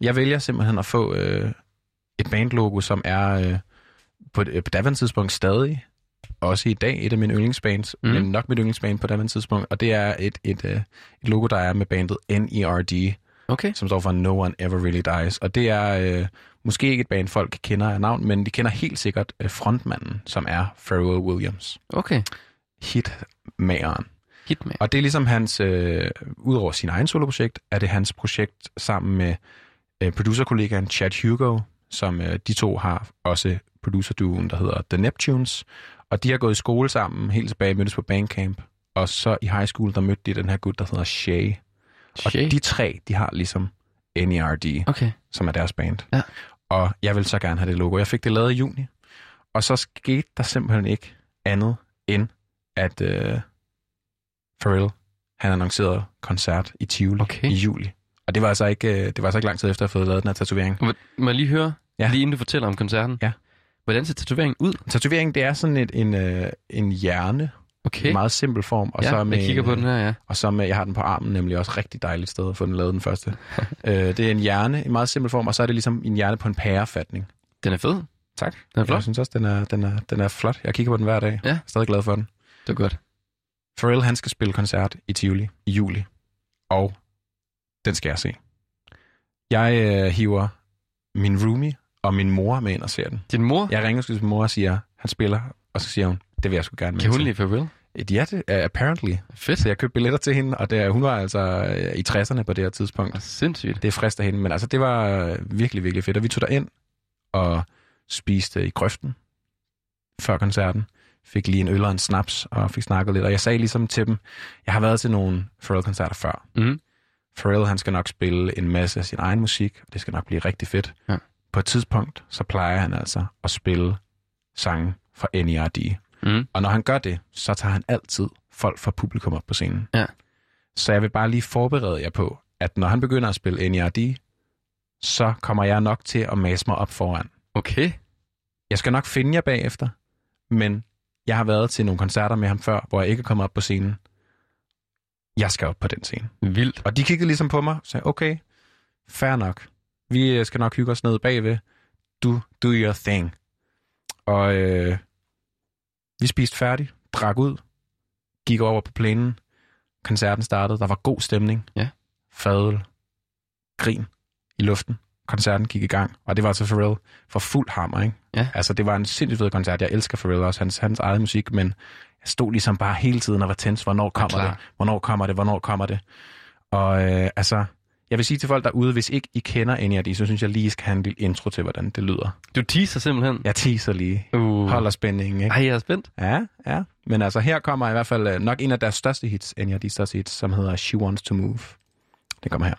Jeg vælger simpelthen at få øh, et bandlogo, som er øh, på, et- på daværende tidspunkt stadig, også i dag, et af mine yndlingsbands, mm. men nok mit yndlingsband på daværende tidspunkt, og det er et, et, øh, et logo, der er med bandet NERD, Okay. som står for No One Ever Really Dies, og det er øh, måske ikke et band, folk kender af navn, men de kender helt sikkert øh, frontmanden, som er Pharrell Williams, Okay. hitmageren. Hitman. Og det er ligesom hans, øh, udover sin egen soloprojekt, er det hans projekt sammen med øh, producerkollegaen Chad Hugo, som øh, de to har også producerduen, der hedder The Neptunes. Og de har gået i skole sammen, helt tilbage mødtes på Bandcamp. Og så i high school, der mødte de den her gut, der hedder Shay. Og de tre, de har ligesom NERD, Okay. som er deres band. Ja. Og jeg vil så gerne have det logo. Jeg fik det lavet i juni. Og så skete der simpelthen ikke andet end, at øh, Pharrell, han annoncerede koncert i Tivoli Okay. i juli. Og det var altså ikke, øh, det var altså ikke lang tid efter, at jeg havde fået lavet den her tatovering. Må, må jeg lige høre, Ja. lige inden du fortæller om koncerten? Ja. Hvordan ser tatoveringen ud? Tatoveringen, det er sådan et, en, øh, en hjerne, Okay. meget simpel form. Og ja, så med, jeg kigger på den her, ja. Og så med, jeg har den på armen, nemlig også rigtig dejligt sted at få den lavet den første. øh, det er en hjerne, en meget simpel form, og så er det ligesom en hjerne på en pærefatning. Den er fed. Tak. Den er flot. Jeg synes også, den er, den, er, den er flot. Jeg kigger på den hver dag. Ja. Jeg er stadig glad for den. Det er godt. Pharrell, han skal spille koncert i Tivoli i juli. Og den skal jeg se. Jeg øh, hiver min roomie og min mor med ind og ser den. Din mor? Jeg ringer til min mor og siger, han spiller, og så siger hun, det vil jeg sgu gerne med Kan hun til. lide Pharrell? Ja, det er apparently. Fedt. Så jeg købte billetter til hende, og det, hun var altså øh, i 60'erne på det her tidspunkt. Ah, Sindssygt. Det frister hende, men altså det var øh, virkelig, virkelig fedt. Og vi tog ind og spiste i grøften før koncerten. Fik lige en øl og en snaps og fik snakket lidt. Og jeg sagde ligesom til dem, jeg har været til nogle Pharrell-koncerter før. Mhm. Pharrell, han skal nok spille en masse af sin egen musik, og det skal nok blive rigtig fedt. Ja. På et tidspunkt, så plejer han altså at spille sange fra NERD. Mm. Og når han gør det, så tager han altid folk fra publikum op på scenen. Ja. Så jeg vil bare lige forberede jer på, at når han begynder at spille NERD, så kommer jeg nok til at mase mig op foran. Okay. Jeg skal nok finde jer bagefter, men jeg har været til nogle koncerter med ham før, hvor jeg ikke er kommet op på scenen. Jeg skal op på den scene. Vildt. Og de kiggede ligesom på mig og sagde, okay, fair nok. Vi øh, skal nok hygge os ned bagved. Du, do your thing. Og øh, vi spiste færdig, drak ud, gik over på plænen. Koncerten startede. Der var god stemning. Ja. Fadel. Grin i luften. Koncerten gik i gang, og det var altså Pharrell for fuld hammer, ikke? Ja. Altså, det var en sindssygt fed koncert. Jeg elsker Pharrell også, hans, hans eget musik, men jeg stod ligesom bare hele tiden og var tens. Hvornår kommer klar. det? Hvornår kommer det? Hvornår kommer det? Og øh, altså, jeg vil sige til folk derude, hvis ikke I kender de, så synes jeg lige, I skal have en lille intro til, hvordan det lyder. Du teaser simpelthen. Jeg teaser lige. Uh. Holder spændingen, ikke? Ej, jeg er spændt. Ja, ja. Men altså, her kommer i hvert fald øh, nok en af deres største hits, de største hits, som hedder She Wants to Move. Det kommer her.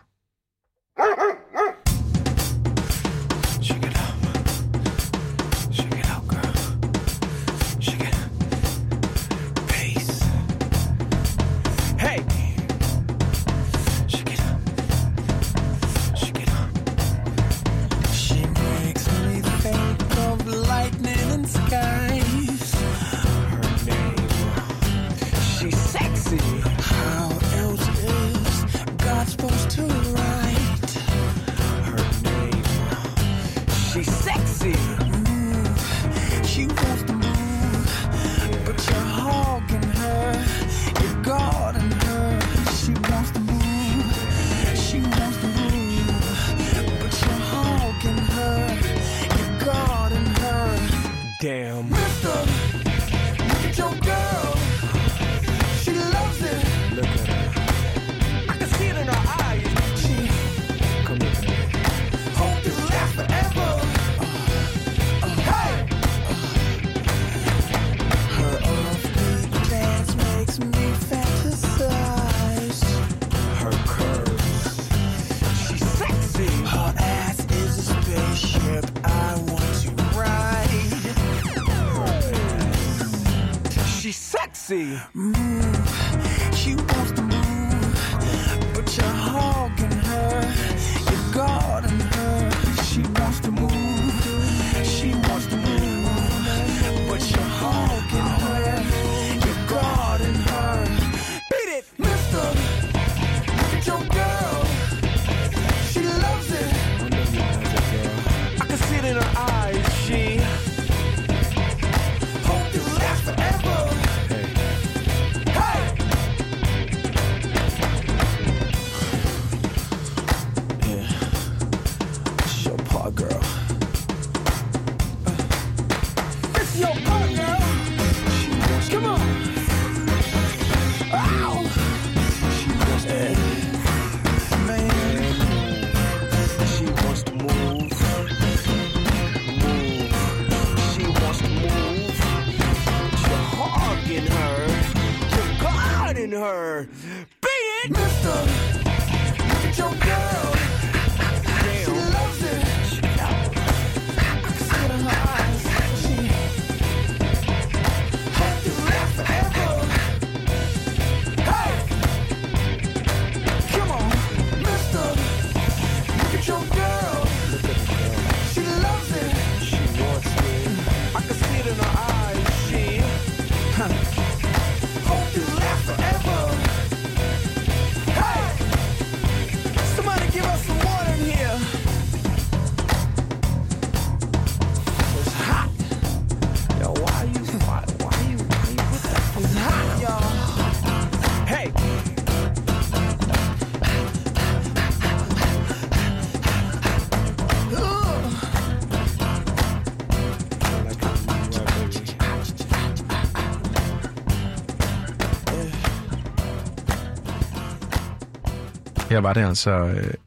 Her var det altså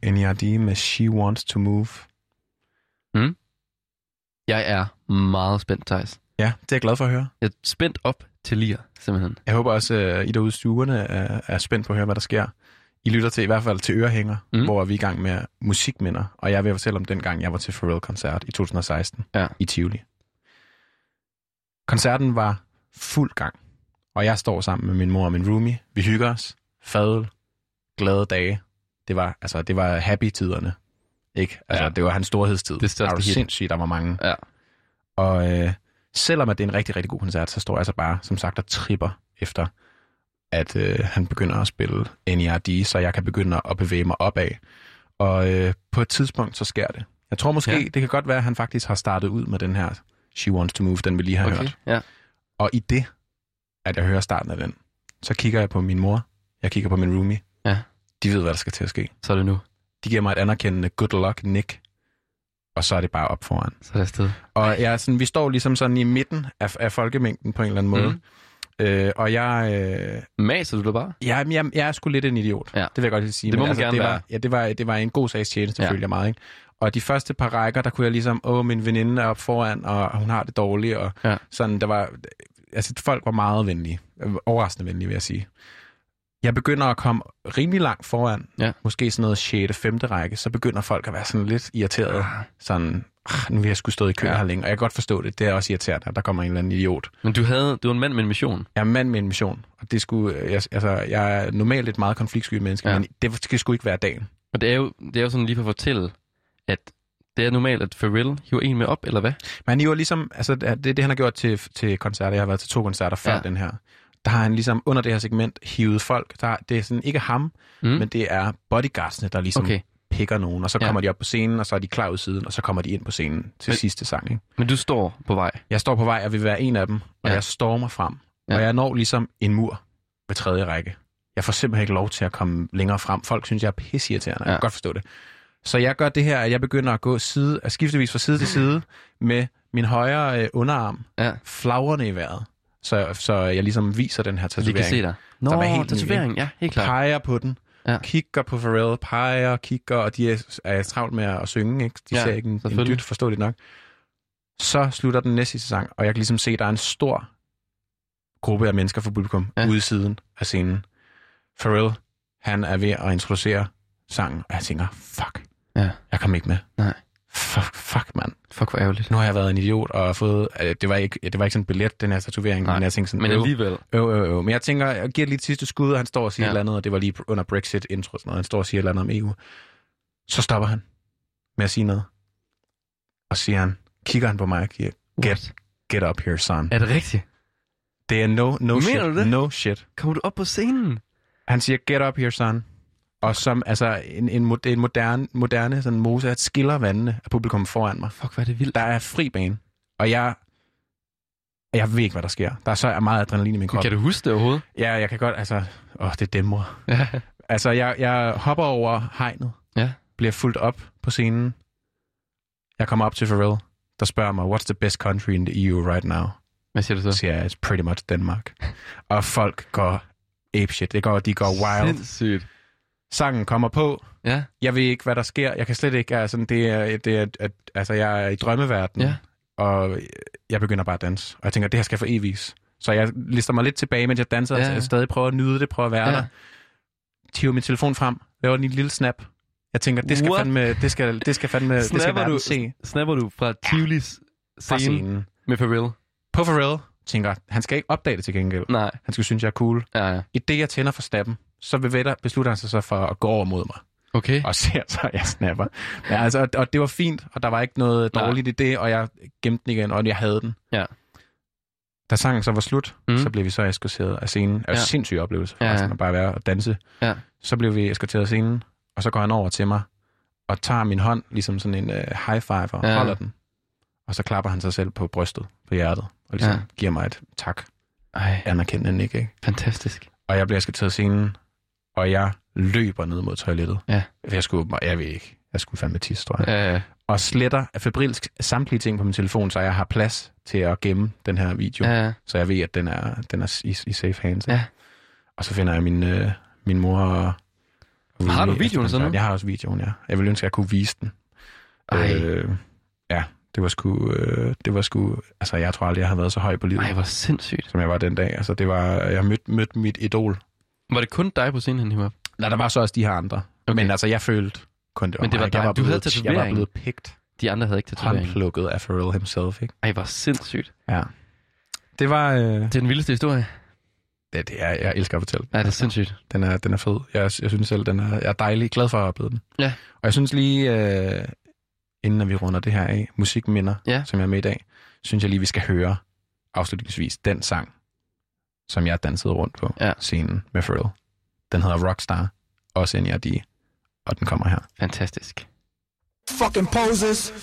uh, NERD med She Wants to Move. Jeg er meget spændt, Thijs. Ja, det er jeg glad for at høre. Jeg er spændt op til lir, simpelthen. Jeg håber også, at I derude i stuerne er, er spændt på at høre, hvad der sker. I lytter til i hvert fald til Ørehænger, Mm. mm. hvor vi er i gang med musikminder. Og jeg vil fortælle om den gang, jeg var til Pharrell-koncert i 2016 Ja. i Tivoli. Koncerten var fuld gang, og jeg står sammen med min mor og min roomie. Vi hygger os. Fadøl. Glade dage. Det var, altså, det var happy-tiderne. Ikke? Altså, Ja. det var hans storhedstid. Det største jo hit. sindssygt, der var mange. Ja. Og øh, selvom at det er en rigtig, rigtig god koncert, så står jeg så bare, som sagt, og tripper efter, at øh, han begynder at spille NERD, så jeg kan begynde at bevæge mig opad. Og øh, på et tidspunkt, så sker det. Jeg tror måske, ja. det kan godt være, at han faktisk har startet ud med den her She Wants to Move, den vi lige har Okay, hørt. ja. Og i det, at jeg hører starten af den, så kigger jeg på min mor, jeg kigger på min roomie. Ja. De ved, hvad der skal til at ske. Så er det nu. De giver mig et anerkendende good luck, Nick. Og så er det bare op foran. Så er det afsted. Og jeg er sådan, vi står ligesom sådan i midten af, af folkemængden på en eller anden måde. Mm. Øh, og jeg, øh, Maser du det bare? jeg, jeg, jeg er sgu lidt en idiot. Ja. Det vil jeg godt lige sige. Det må Men man gerne det være. var, ja, det var, det var en god sags tjeneste, Ja. ja. følte jeg meget. Ikke? Og de første par rækker, der kunne jeg ligesom, åh, min veninde er op foran, og hun har det dårligt. Og Ja. sådan, der var, altså folk var meget venlige. Overraskende venlige, vil jeg sige. Jeg begynder at komme rimelig langt foran, Ja. måske sådan noget 6. 5. række, så begynder folk at være sådan lidt irriteret. Sådan, ah, nu vil jeg skulle stå i kø Ja. ja. her længe. Og jeg kan godt forstå det. Det er også irriterende, at der kommer en eller anden idiot. Men du, havde, du var en mand med en mission. Jeg er mand med en mission, og det skulle, jeg, altså, jeg er normalt et meget konfliktsky menneske, Ja. ja. men det skal sgu ikke være dagen. Og det er jo, det er jo sådan lige for at fortælle, at det er normalt, at Pharrell hiver en med op, eller hvad? Men han var ligesom, altså det det, han har gjort til, til koncerter. Jeg har været til to koncerter før Ja. ja. den her. Der har han ligesom under det her segment hivet folk. Der, det er sådan ikke ham, Mm. men det er bodyguardsene, der ligesom Okay. pikker nogen, og så Ja. kommer de op på scenen, og så er de klar ud siden, og så kommer de ind på scenen til Men- sidste sang. Ikke? Men du står på vej. Jeg står på vej og vil være en af dem, og Ja. jeg stormer frem. Ja. Og jeg når ligesom en mur ved tredje række. Jeg får simpelthen ikke lov til at komme længere frem. Folk synes, jeg er pisseirriterende. Ja. Ja. Jeg kan godt forstå det. Så jeg gør det her, at jeg begynder at gå side, at skiftevis fra side til side med min højre øh, underarm Ja. flagrende i vejret. Så, så jeg ligesom viser den her Så de kan se tatovering. dig. Nå, var helt ny, tatovering. Ja, helt klart. Peger på den. Ja. Kigger på Pharrell, peger, kigger, og de er, er travlt med at synge. Ikke? De Ja, ser ikke en, en dyt, forståeligt nok. Så slutter den næste sang, og jeg kan ligesom se, at der er en stor gruppe af mennesker fra publikum Ja. ude i siden af scenen. Pharrell, han er ved at introducere sangen, og jeg tænker, fuck, Ja. jeg kom ikke med. Nej. Fuck, fuck mand. Fuck, hvor ærgerligt. Nu har jeg været en idiot og fået... øh, Det var ikke, det var ikke sådan en billet, den her tatovering, Nej, men jeg tænkte sådan... Men alligevel. øv, øv, øv. Men jeg tænker, jeg giver lige et sidste skud, og han står og siger Ja. et eller andet, og det var lige under Brexit-intro, sådan noget. Han står og siger et eller andet om EU. Så stopper han med at sige noget. Og siger han, kigger han på mig og siger, get, get up here, son. Er det rigtigt? Det er no, no Mener shit. No shit. Kommer du op på scenen? Han siger, get up here, son. Og som, altså, en, en, en moderne, moderne sådan mose, at skiller vandene af publikum foran mig. Fuck, hvor er det vildt. Der er fri bane. Og jeg, jeg ved ikke, hvad der sker. Der er så meget adrenalin i min krop. Kan du huske det overhovedet? Ja, jeg kan godt, altså, åh, det dæmmer. Ja. Altså, jeg, jeg hopper over hegnet, Ja. bliver fuldt op på scenen. Jeg kommer op til Pharrell, der spørger mig, what's the best country in the EU right now? Hvad siger du Så så? siger jeg, it's pretty much Denmark. Og folk går apeshit. Det går, de går wild. Sindssygt. Sangen kommer på. Ja. Jeg ved ikke, hvad der sker. Jeg kan slet ikke, altså, det er, det er, at, altså, jeg er i drømmeverdenen. Ja. Og jeg begynder bare at danse. Og jeg tænker, det her skal for evigt. Så jeg lister mig lidt tilbage, mens jeg danser. Ja. Ja. Jeg stadig prøver at nyde det, prøver at være Ja. ja. der. Tiver min telefon frem, laver en lille snap. Jeg tænker, det skal What? fandme, det skal, det skal fandme, det skal Snapper verden du, se snapper du fra Tivolis fra scene scenen. med Pharrell? På Pharrell, tænker, han skal ikke opdage det til gengæld. Nej. Han skal synes, jeg er cool. Ja, ja. I det, jeg tænder for snappen, så bevæger, beslutter han sig så for at gå over mod mig. Okay. og ser så, jeg snapper. Ja, altså, og, og det var fint, og der var ikke noget Nej. dårligt i det, og jeg gemte den igen, og jeg havde den. Ja. Da sangen så var slut, Mm. så blev vi så eskorteret af scenen. Det var Ja. en sindssyg oplevelse, Ja, ja. forresten, at bare være og danse. Ja. Så blev vi eskorteret af scenen, og så går han over til mig, og tager min hånd, ligesom sådan en uh, high five, og Ja. holder den. Og så klapper han sig selv på brystet, på hjertet, og ligesom Ja. giver mig et tak, Ej, anerkendende nik, ikke? fantastisk. Og jeg bliver eskorteret af scenen, og jeg løber ned mod toilettet. Ja. Jeg skulle, jeg ved ikke, jeg skulle fandme tisse, tror jeg. Ja, ja. Og sletter febrilsk samtlige ting på min telefon, så jeg har plads til at gemme den her video. ja, ja. Så jeg ved, at den er, den er i, i safe hands. Ja. Og så finder jeg min, øh, min mor og... Har du videoen efter så nu? koncert. Jeg har også videoen, ja. Jeg ville ønske, at jeg kunne vise den. Ej. Øh, ja, det var sgu... Øh, det var sgu... Altså, jeg tror aldrig, jeg har været så høj på livet, Ej, hvor sindssygt. som jeg var den dag. Altså, det var... Jeg mødte mød mit idol. Var det kun dig på scenen, han op? Nej, der var så også de her andre. Okay. Men altså, jeg følte kun det var Men det var mig. Jeg dig. var Du havde blevet, jeg var tatovering. blevet pigt. De andre havde ikke tatovering. Håndplukket af Pharrell himself, ikke? Ej, hvor sindssygt. Ja. Det var... Øh, Det er den vildeste historie. det, det er, jeg elsker at fortælle. Ja, det er sindssygt. Den er, den er fed. Jeg, jeg synes selv, den er, jeg er dejlig glad for at have oplevet den. Ja. Og jeg synes lige, øh, inden vi runder det her af, musikminder, Ja. som jeg er med i dag, synes jeg lige, vi skal høre afslutningsvis den sang, som jeg dansede rundt på Ja. scenen med Pharrell. Den hedder Rockstar, også NRD, og den kommer her. Fantastisk. Fucking poses.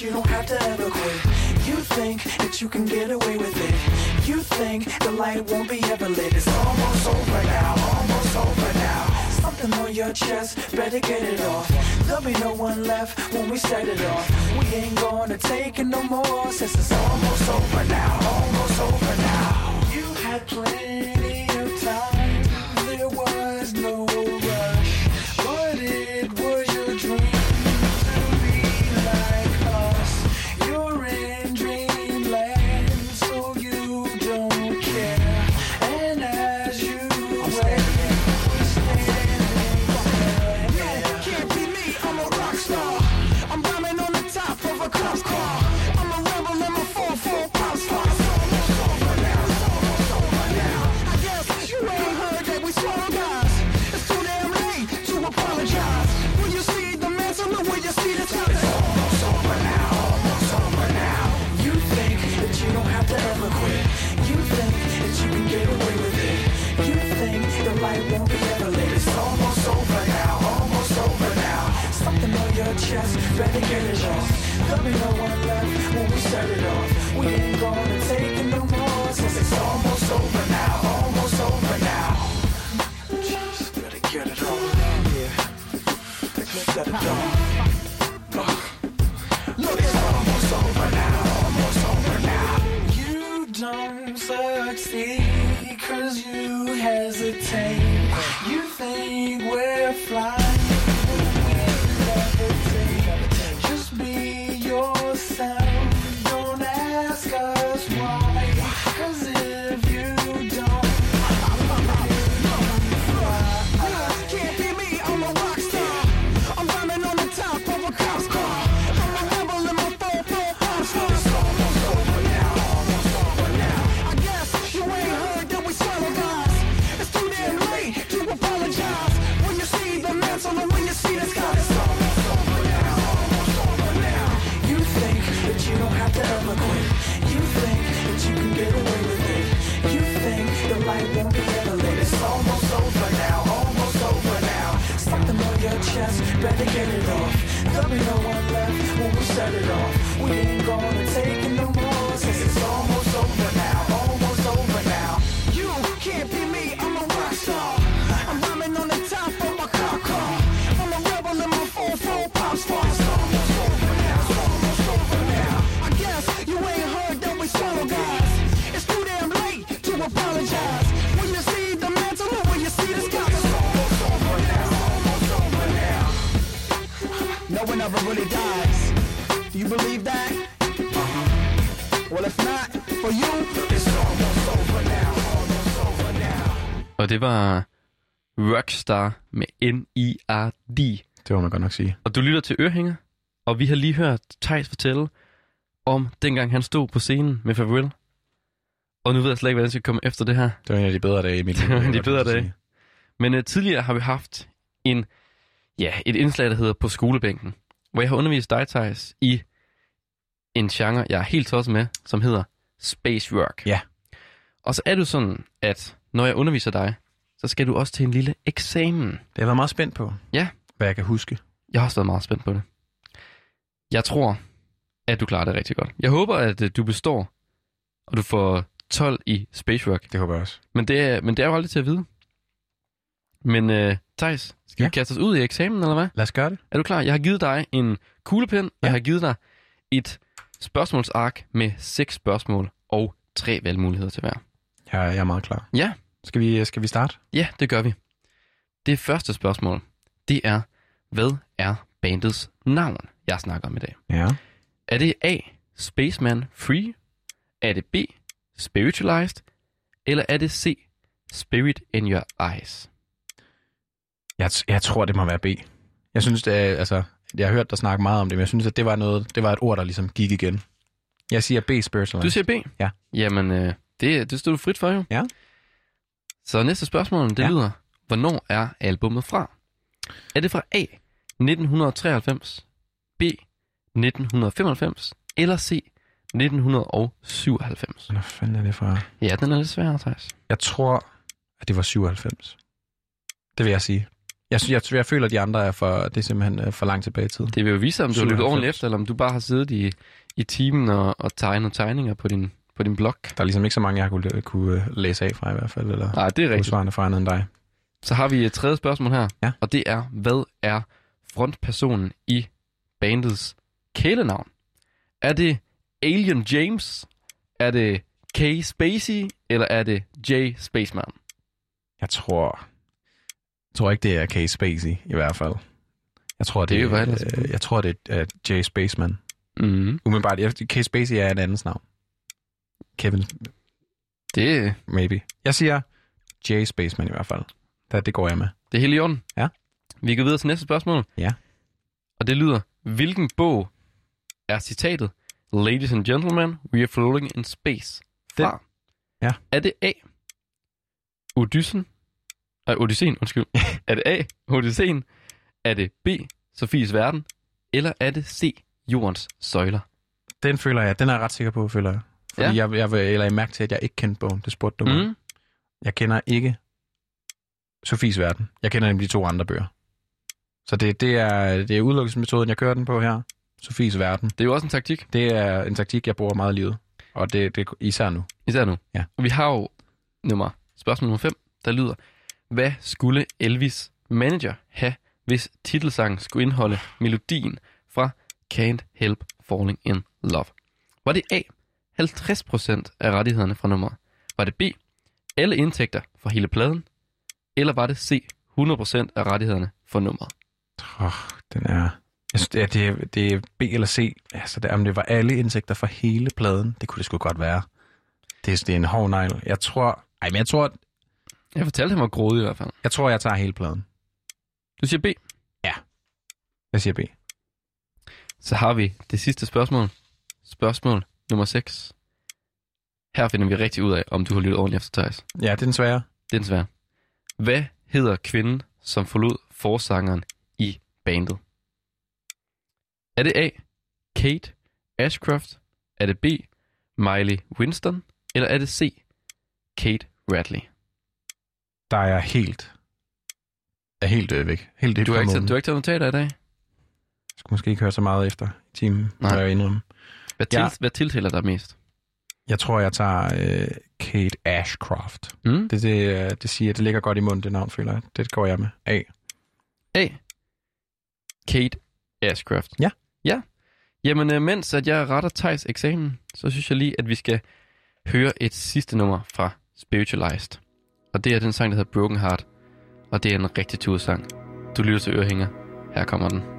You don't have to ever quit. You think that you can get away with it. You think the light won't be ever lit. It's almost over now, almost over now. Something on your chest, better get it off. There'll be no one left when we set it off. We ain't gonna take it no more since it's almost over now, almost over now. You had plenty of time, there was no chest, better get it off. There'll be no one left when we set it off. We ain't gonna take it no more since it's almost over we it off. We ain't gonna take it no more since it's almost over now, almost over now. You can't be me, I'm a rock star. I'm rhyming on the top of my car car. I'm a rebel in my 4-4 pop star. It's almost over now, it's almost over now. I guess you ain't heard that we swallow guys. It's too damn late to apologize. When you see the mantle or when you see the sky, it's almost over now, almost over now. No one ever really dies. You believe that? Uh-huh. Well, if not, for you, it's almost over now, almost over now. Og det var Rockstar med N-I-R-D. Det må man godt nok sige. Og du lytter til Ørehænger, og vi har lige hørt Tejs fortælle om dengang han stod på scenen med Pharrell. Og nu ved jeg slet ikke, hvordan jeg skal komme efter det her. Det var en af de bedre dage i mit liv. Det var en af de bedre dage. Men uh, tidligere har vi haft en, ja, et indslag, der hedder På skolebænken, hvor jeg har undervist dig, Thijs, i en genre, jeg er helt tosset med, som hedder Space Rock. Ja. Og så er det sådan, at når jeg underviser dig, så skal du også til en lille eksamen. Det har jeg været meget spændt på, Ja, hvad jeg kan huske. jeg har også været meget spændt på det. Jeg tror, at du klarer det rigtig godt. Jeg håber, at øh, du består, og du får 12 i Space Rock. Det håber jeg også. Men det, er- men det er jo aldrig til at vide. Men uh, Thijs, skal ja. Vi kaste os ud i eksamen, eller hvad? Lad os gøre det. Er du klar? Jeg har givet dig en kuglepen, ja. Ja. jeg har givet dig et spørgsmålsark med seks spørgsmål og tre valgmuligheder til hver. Jeg, jeg er meget klar. Ja, Skal vi, skal vi starte? ja, det gør vi. Det første spørgsmål, det er, hvad er bandets navn, jeg snakker om i dag? Ja. Er det A, Spaceman Free? Er det B, Spiritualized? Eller er det C, Spirit in Your Eyes? Jeg, jeg tror, det må være B. Jeg synes, det er, altså, jeg har hørt dig snakke meget om det, men jeg synes, at det var, noget, det var et ord, der ligesom gik igen. Jeg siger B, spiritual. Du siger B? Ja. Jamen, øh, det, det står du frit for jo. Ja. Så næste spørgsmål, det ja. Lyder, hvornår er albummet fra? Er det fra A, 1993, B, 1995, eller C, 1997? Hvad fanden er det fra? Ja, den er lidt sværere, Thijs. Jeg tror, at det var 97. Det vil jeg sige. Jeg, jeg, jeg føler, at de andre er for, det er simpelthen øh, for langt tilbage i tiden. Det vil jo vise, om du har lyttet 97. ordentligt efter, eller om du bare har siddet i, i timen og, og tegnet tegninger på din, på din blog. Der er ligesom ikke så mange, jeg kunne, kunne øh, læse af fra i hvert fald, eller Nej, det er rigtigt. udsvarende fra andet end dig. Så har vi et tredje spørgsmål her, Ja. og det er, hvad er frontpersonen i bandets kælenavn? Er det Alien James? Er det K. Spacey? Eller er det J. Spaceman? Jeg tror, tror ikke, det er Case Spacey i hvert fald. Jeg tror, det, Det er jo, øh, jeg tror, det er uh, Jay Spaceman. Mm. Umiddelbart, Case Spacey er et andens navn. Kevin, Det, maybe. Jeg siger Jay Spaceman i hvert fald. Det, det går jeg med. det er helt i orden. Ja. Vi går videre til næste spørgsmål. Ja. Og det lyder, hvilken bog er citatet Ladies and gentlemen, we are floating in space fra? Ja. Er det A. Odyssen? Nej, Odysseen, undskyld. er det A. Odysseen? Er det B. Sofies verden? Eller er det C. Jordens søjler? Den føler jeg, den er jeg ret sikker på, føler jeg. Fordi Ja. jeg, jeg, vil- eller jeg mærke til, at jeg ikke kendte bogen. Det spurgte du mig. Mm. Jeg kender ikke Sofies Verden. Jeg kender nemlig de to andre bøger. Så det, det er, det er udelukkelsesmetoden, jeg kører den på her. Sofies Verden. Det er jo også en taktik, Det er en taktik, jeg bruger meget i livet. Og det, det er især nu. især nu. Ja. Vi har jo nummer, spørgsmål nummer 5, der lyder, hvad skulle Elvis manager have, hvis titelsangen skulle indeholde melodien fra Can't Help Falling in Love? Var det A. 50% af rettighederne fra nummeret? Var det B. Alle indtægter fra hele pladen? Eller var det C. 100% af rettighederne for nummeret? Oh, den er... Jeg synes, det, er, det, er, det er B eller C. Altså, det, om det var alle indtægter fra hele pladen, det kunne det sgu godt være. Det, er- det er en hård negl. Jeg tror... Ej, men jeg tror, jeg fortalte, han var grådig i hvert fald. jeg tror, jeg tager hele pladen. Du siger B. Jeg siger B. Så har vi det sidste spørgsmål. Spørgsmål nummer 6. Her finder vi rigtig ud af, om du har lyttet ordentligt efter Thijs. Ja, det er den svære. Det er den svære. Hvad hedder kvinden, som forlod forsangeren i bandet? Er det A. Kate Ashcroft? Er det B. Miley Winston? Eller er det C. Kate Radley? Der er jeg helt... Er helt øh, væk. Helt Du har, ikke, du har ikke taget notater i dag? Jeg skulle måske ikke høre så meget efter i timen, Nej. jeg indrømme. Hvad, til, Ja. hvad tiltaler dig mest? Jeg tror, jeg tager øh, Kate Ashcroft. Mm? Det, det, øh, det siger, det ligger godt i munden, det navn, føler jeg. Det går jeg med. A. A. Kate Ashcraft. Ja. Ja. Jamen, øh, mens at jeg retter Thijs eksamen, så synes jeg lige, at vi skal høre et sidste nummer fra Spiritualized. Og det er den sang, der hedder Broken Heart. Og det er en rigtig tursang. Du lytter til Ørehænger. Her kommer den.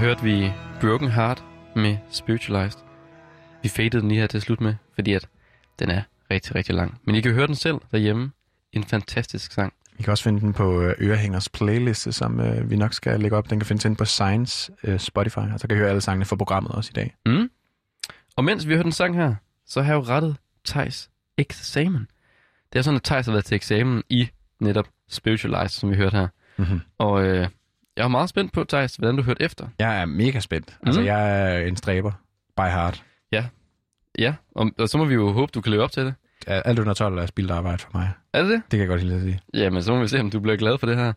Hørte vi Broken Heart med Spiritualized. Vi fadede den lige her til slut med, fordi at den er rigtig, rigtig lang. Men I kan høre den selv derhjemme. En fantastisk sang. I kan også finde den på øh, Ørehængers playliste, som øh, vi nok skal lægge op. Den kan findes inde på Science øh, Spotify, og så kan I høre alle sangene fra programmet også i dag. Mm. Og mens vi hørt den sang her, så har jeg jo rettet Thijs eksamen. Det er sådan, at Thijs har været til eksamen i netop Spiritualized, som vi hørte her. Mm-hmm. Og øh, jeg er meget spændt på, Thijs, hvordan du hørte efter. Jeg er mega spændt. Mm. Altså, Mm. jeg er en stræber. By heart. Ja, og, og så må vi jo håbe, du kan leve op til det. Alt under 12 er spildt arbejde for mig. Er det det? Det kan jeg godt lide at sige. Jamen, så må vi se, om du bliver glad for det her.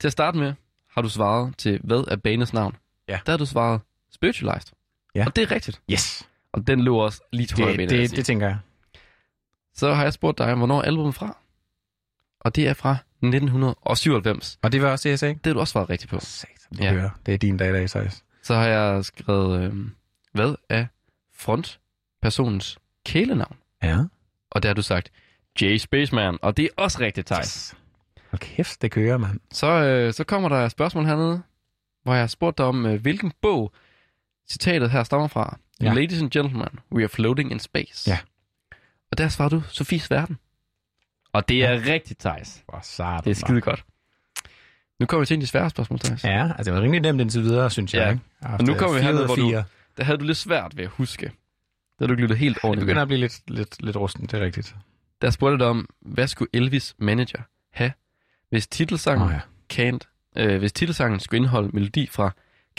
Til at starte med, har du svaret til, hvad er banens navn? Ja. Der har du svaret Spiritualized. Ja. Og det er rigtigt. Yes. Og den lå også lige til højre Det, benet, det, sige. det tænker jeg. Så har jeg spurgt dig, hvornår er albumet fra? Og det er fra 1997. Og det var også sagde. Det har du også svaret rigtigt på. Satan, det, Ja. hører. det er din dag i dag, Thijs. Så har jeg skrevet, øh, hvad er frontpersonens kælenavn? Ja. Og der har du sagt, Jay Spaceman. Og det er også rigtigt, Thijs. Yes. Hold kæft, det kører, mand. Så, øh, så kommer der et spørgsmål hernede, hvor jeg har spurgt dig om, øh, hvilken bog citatet her stammer fra. Ja. Ladies and gentlemen, we are floating in space. Ja. Og der svarer du, Sofies Verden. Og det er ja. rigtigt, Thijs. Hvor sart. Det er skide godt. Nu kommer vi til en af de svære spørgsmål, Thijs. Ja, altså det var rimelig nemt indtil videre, synes jeg. Ja. Ikke? Jeg Og nu haft, kommer vi herned, hvor du-. Der havde du lidt svært ved at huske. Der havde du ikke lyttet helt Det ordentligt. begynder med. at blive lidt, lidt, lidt rusten, det er rigtigt. Der spurgte dig om, hvad skulle Elvis manager have, hvis titelsangen, Åh, ja. Can't, øh, hvis titelsangen skulle indeholde melodi fra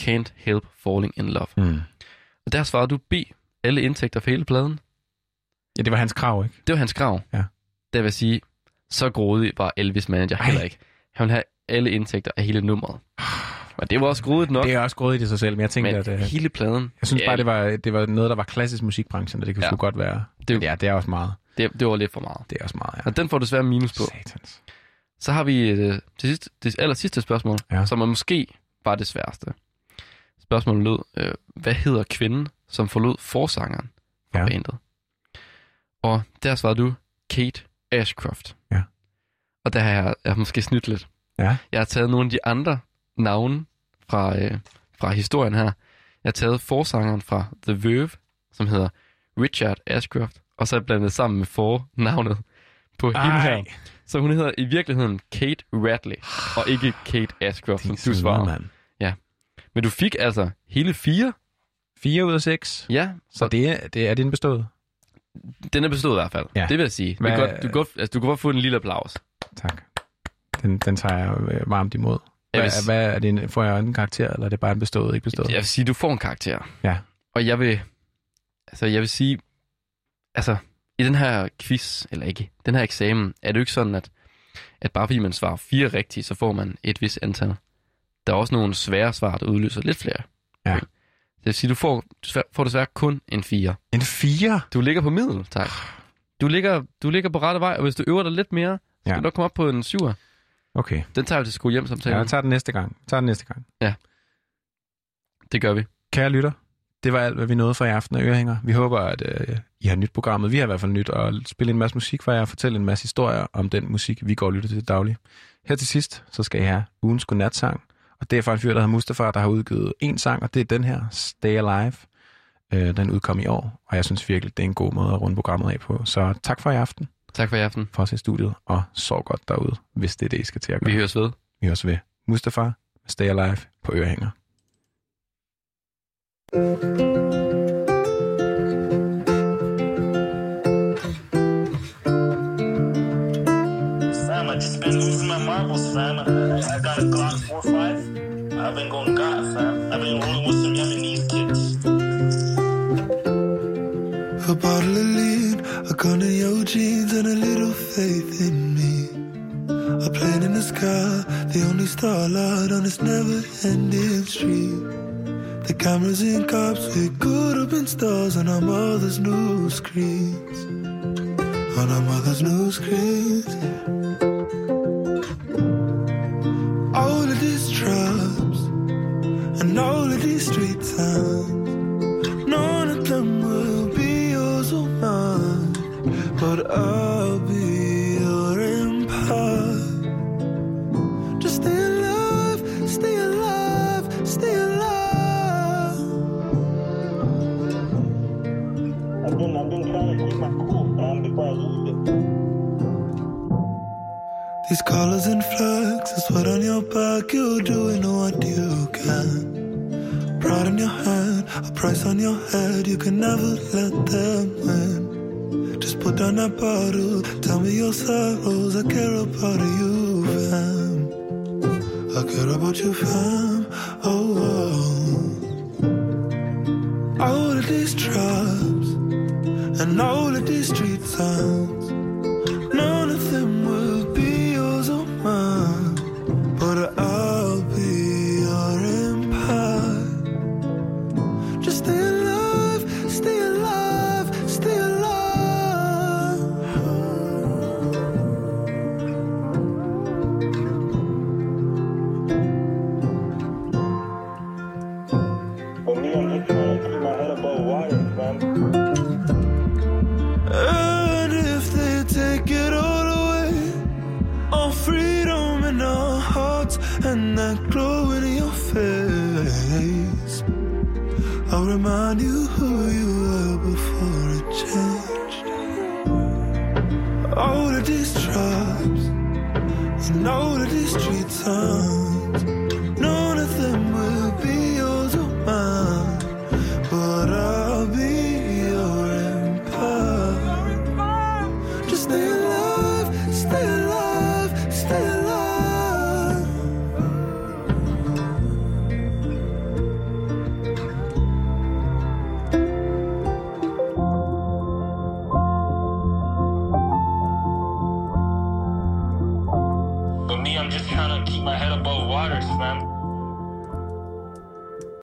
Can't Help Falling in Love. Mm. Og der svarede du B, alle indtægter for hele pladen. Ja, det var hans krav, ikke? Det var hans krav. Ja. Det vil sige, så grådig var Elvis manager Ej. heller ikke. Han ville have alle indtægter af hele nummeret. Men det var også grådigt nok. Det er også grådigt i sig selv, men jeg tænkte, men at... øh, hele pladen, Jeg synes ja, bare, det var, det var noget, der var klassisk musikbranchen, og det kunne Ja. sgu godt være. Det- ja, det er også meget. det, det var lidt for meget. Det er også meget, ja. Og den får du desværre minus på. Satans. Så har vi øh, til sidst, det aller sidste spørgsmål, ja. Som er måske bare det sværeste. Spørgsmålet lød, øh, hvad hedder kvinden, som forlod forsangeren fra. Ja. bandet? Og der svarede du Kate Ashcroft. Ja. Og der har jeg, jeg har måske snydt lidt. Ja. Jeg har taget nogle af de andre navne fra, øh, fra historien her. Jeg har taget forsangeren fra The Verve, som hedder Richard Ashcroft, og så er jeg blandet sammen med fornavnet på hende her. Ej, Så hun hedder i virkeligheden Kate Radley, og ikke Kate Ashcroft, som du svarer. mand. Men du fik altså hele fire. Fire ud af seks. Ja, Så det er, det er din bestået. Den er bestået i hvert fald. Ja. Det vil jeg sige. Hvad- godt, du, kan godt, altså, du kan godt få en lille applaus. Tak. Den, den tager jeg øh, varmt imod. Jeg Hvad, vil, hvad er det en, får jeg en karakter, eller er det bare en bestået, ikke bestået? jeg vil sige, du får en karakter. Ja. Og jeg vil, altså jeg vil sige, altså i den her quiz, eller ikke, den her eksamen, er det jo ikke sådan, at, at bare fordi man svarer fire rigtige, så får man et vis antal. Der er også nogle svære svar, der udløser lidt flere. Ja. point. Det vil sige, du får, du får desværre kun en fire. En fire? Du ligger på middel, tak. Du ligger, du ligger på rette vej, og hvis du øver dig lidt mere, så Ja. kan du nok komme op på en syver. Okay. Den tager vi til skole hjem Ja, samtalen. jeg tager den næste gang. Jeg tager den næste gang. Det gør vi. Kære lytter, det var alt, hvad vi nåede for i aften af Ørehænger. Vi håber, at øh, I har nyt programmet. Vi har i hvert fald nyt at spille en masse musik for jer og fortælle en masse historier om den musik, vi går og lytter til til daglig. Her til sidst, så skal I have ugens godnatsang. Og det er fra en fyr, der hedder Mustafa, der har udgivet en sang, og det er den her, Stay Alive. Øh, den udkom i år, og jeg synes virkelig, det er en god måde at runde programmet af på. Så tak for i aften, Tak for i aften. for os i studiet, og sov godt derude, hvis det er det, I skal til at gøre. Vi høres ved. Vi høres ved. Mustafa med Stay Alive på Ørehænger. Fam, I just been losing my marbles, fam. I got a Glock 4-5. I've been going God, fam. I've been rolling with some Yemenese kids. A bottle of lean, a gun in your jeans, and a little faith in me. A plane in the sky, the only starlight on this never-ending street. The cameras and cops with good open stars on our mother's new screens. On our mother's new screens. times. None of them will be yours or mine, but I'll be your empire. Just stay alive, stay alive, stay alive. I've been, I've been trying to keep my cool, before I lose it. These colors and flags, sweat on your back, you're doing what A price on your head, you can never let them in. Just put down that bottle, tell me your sorrows. I care about you, fam. I care about you, fam. Oh, oh. all of these traps and all of these street sounds.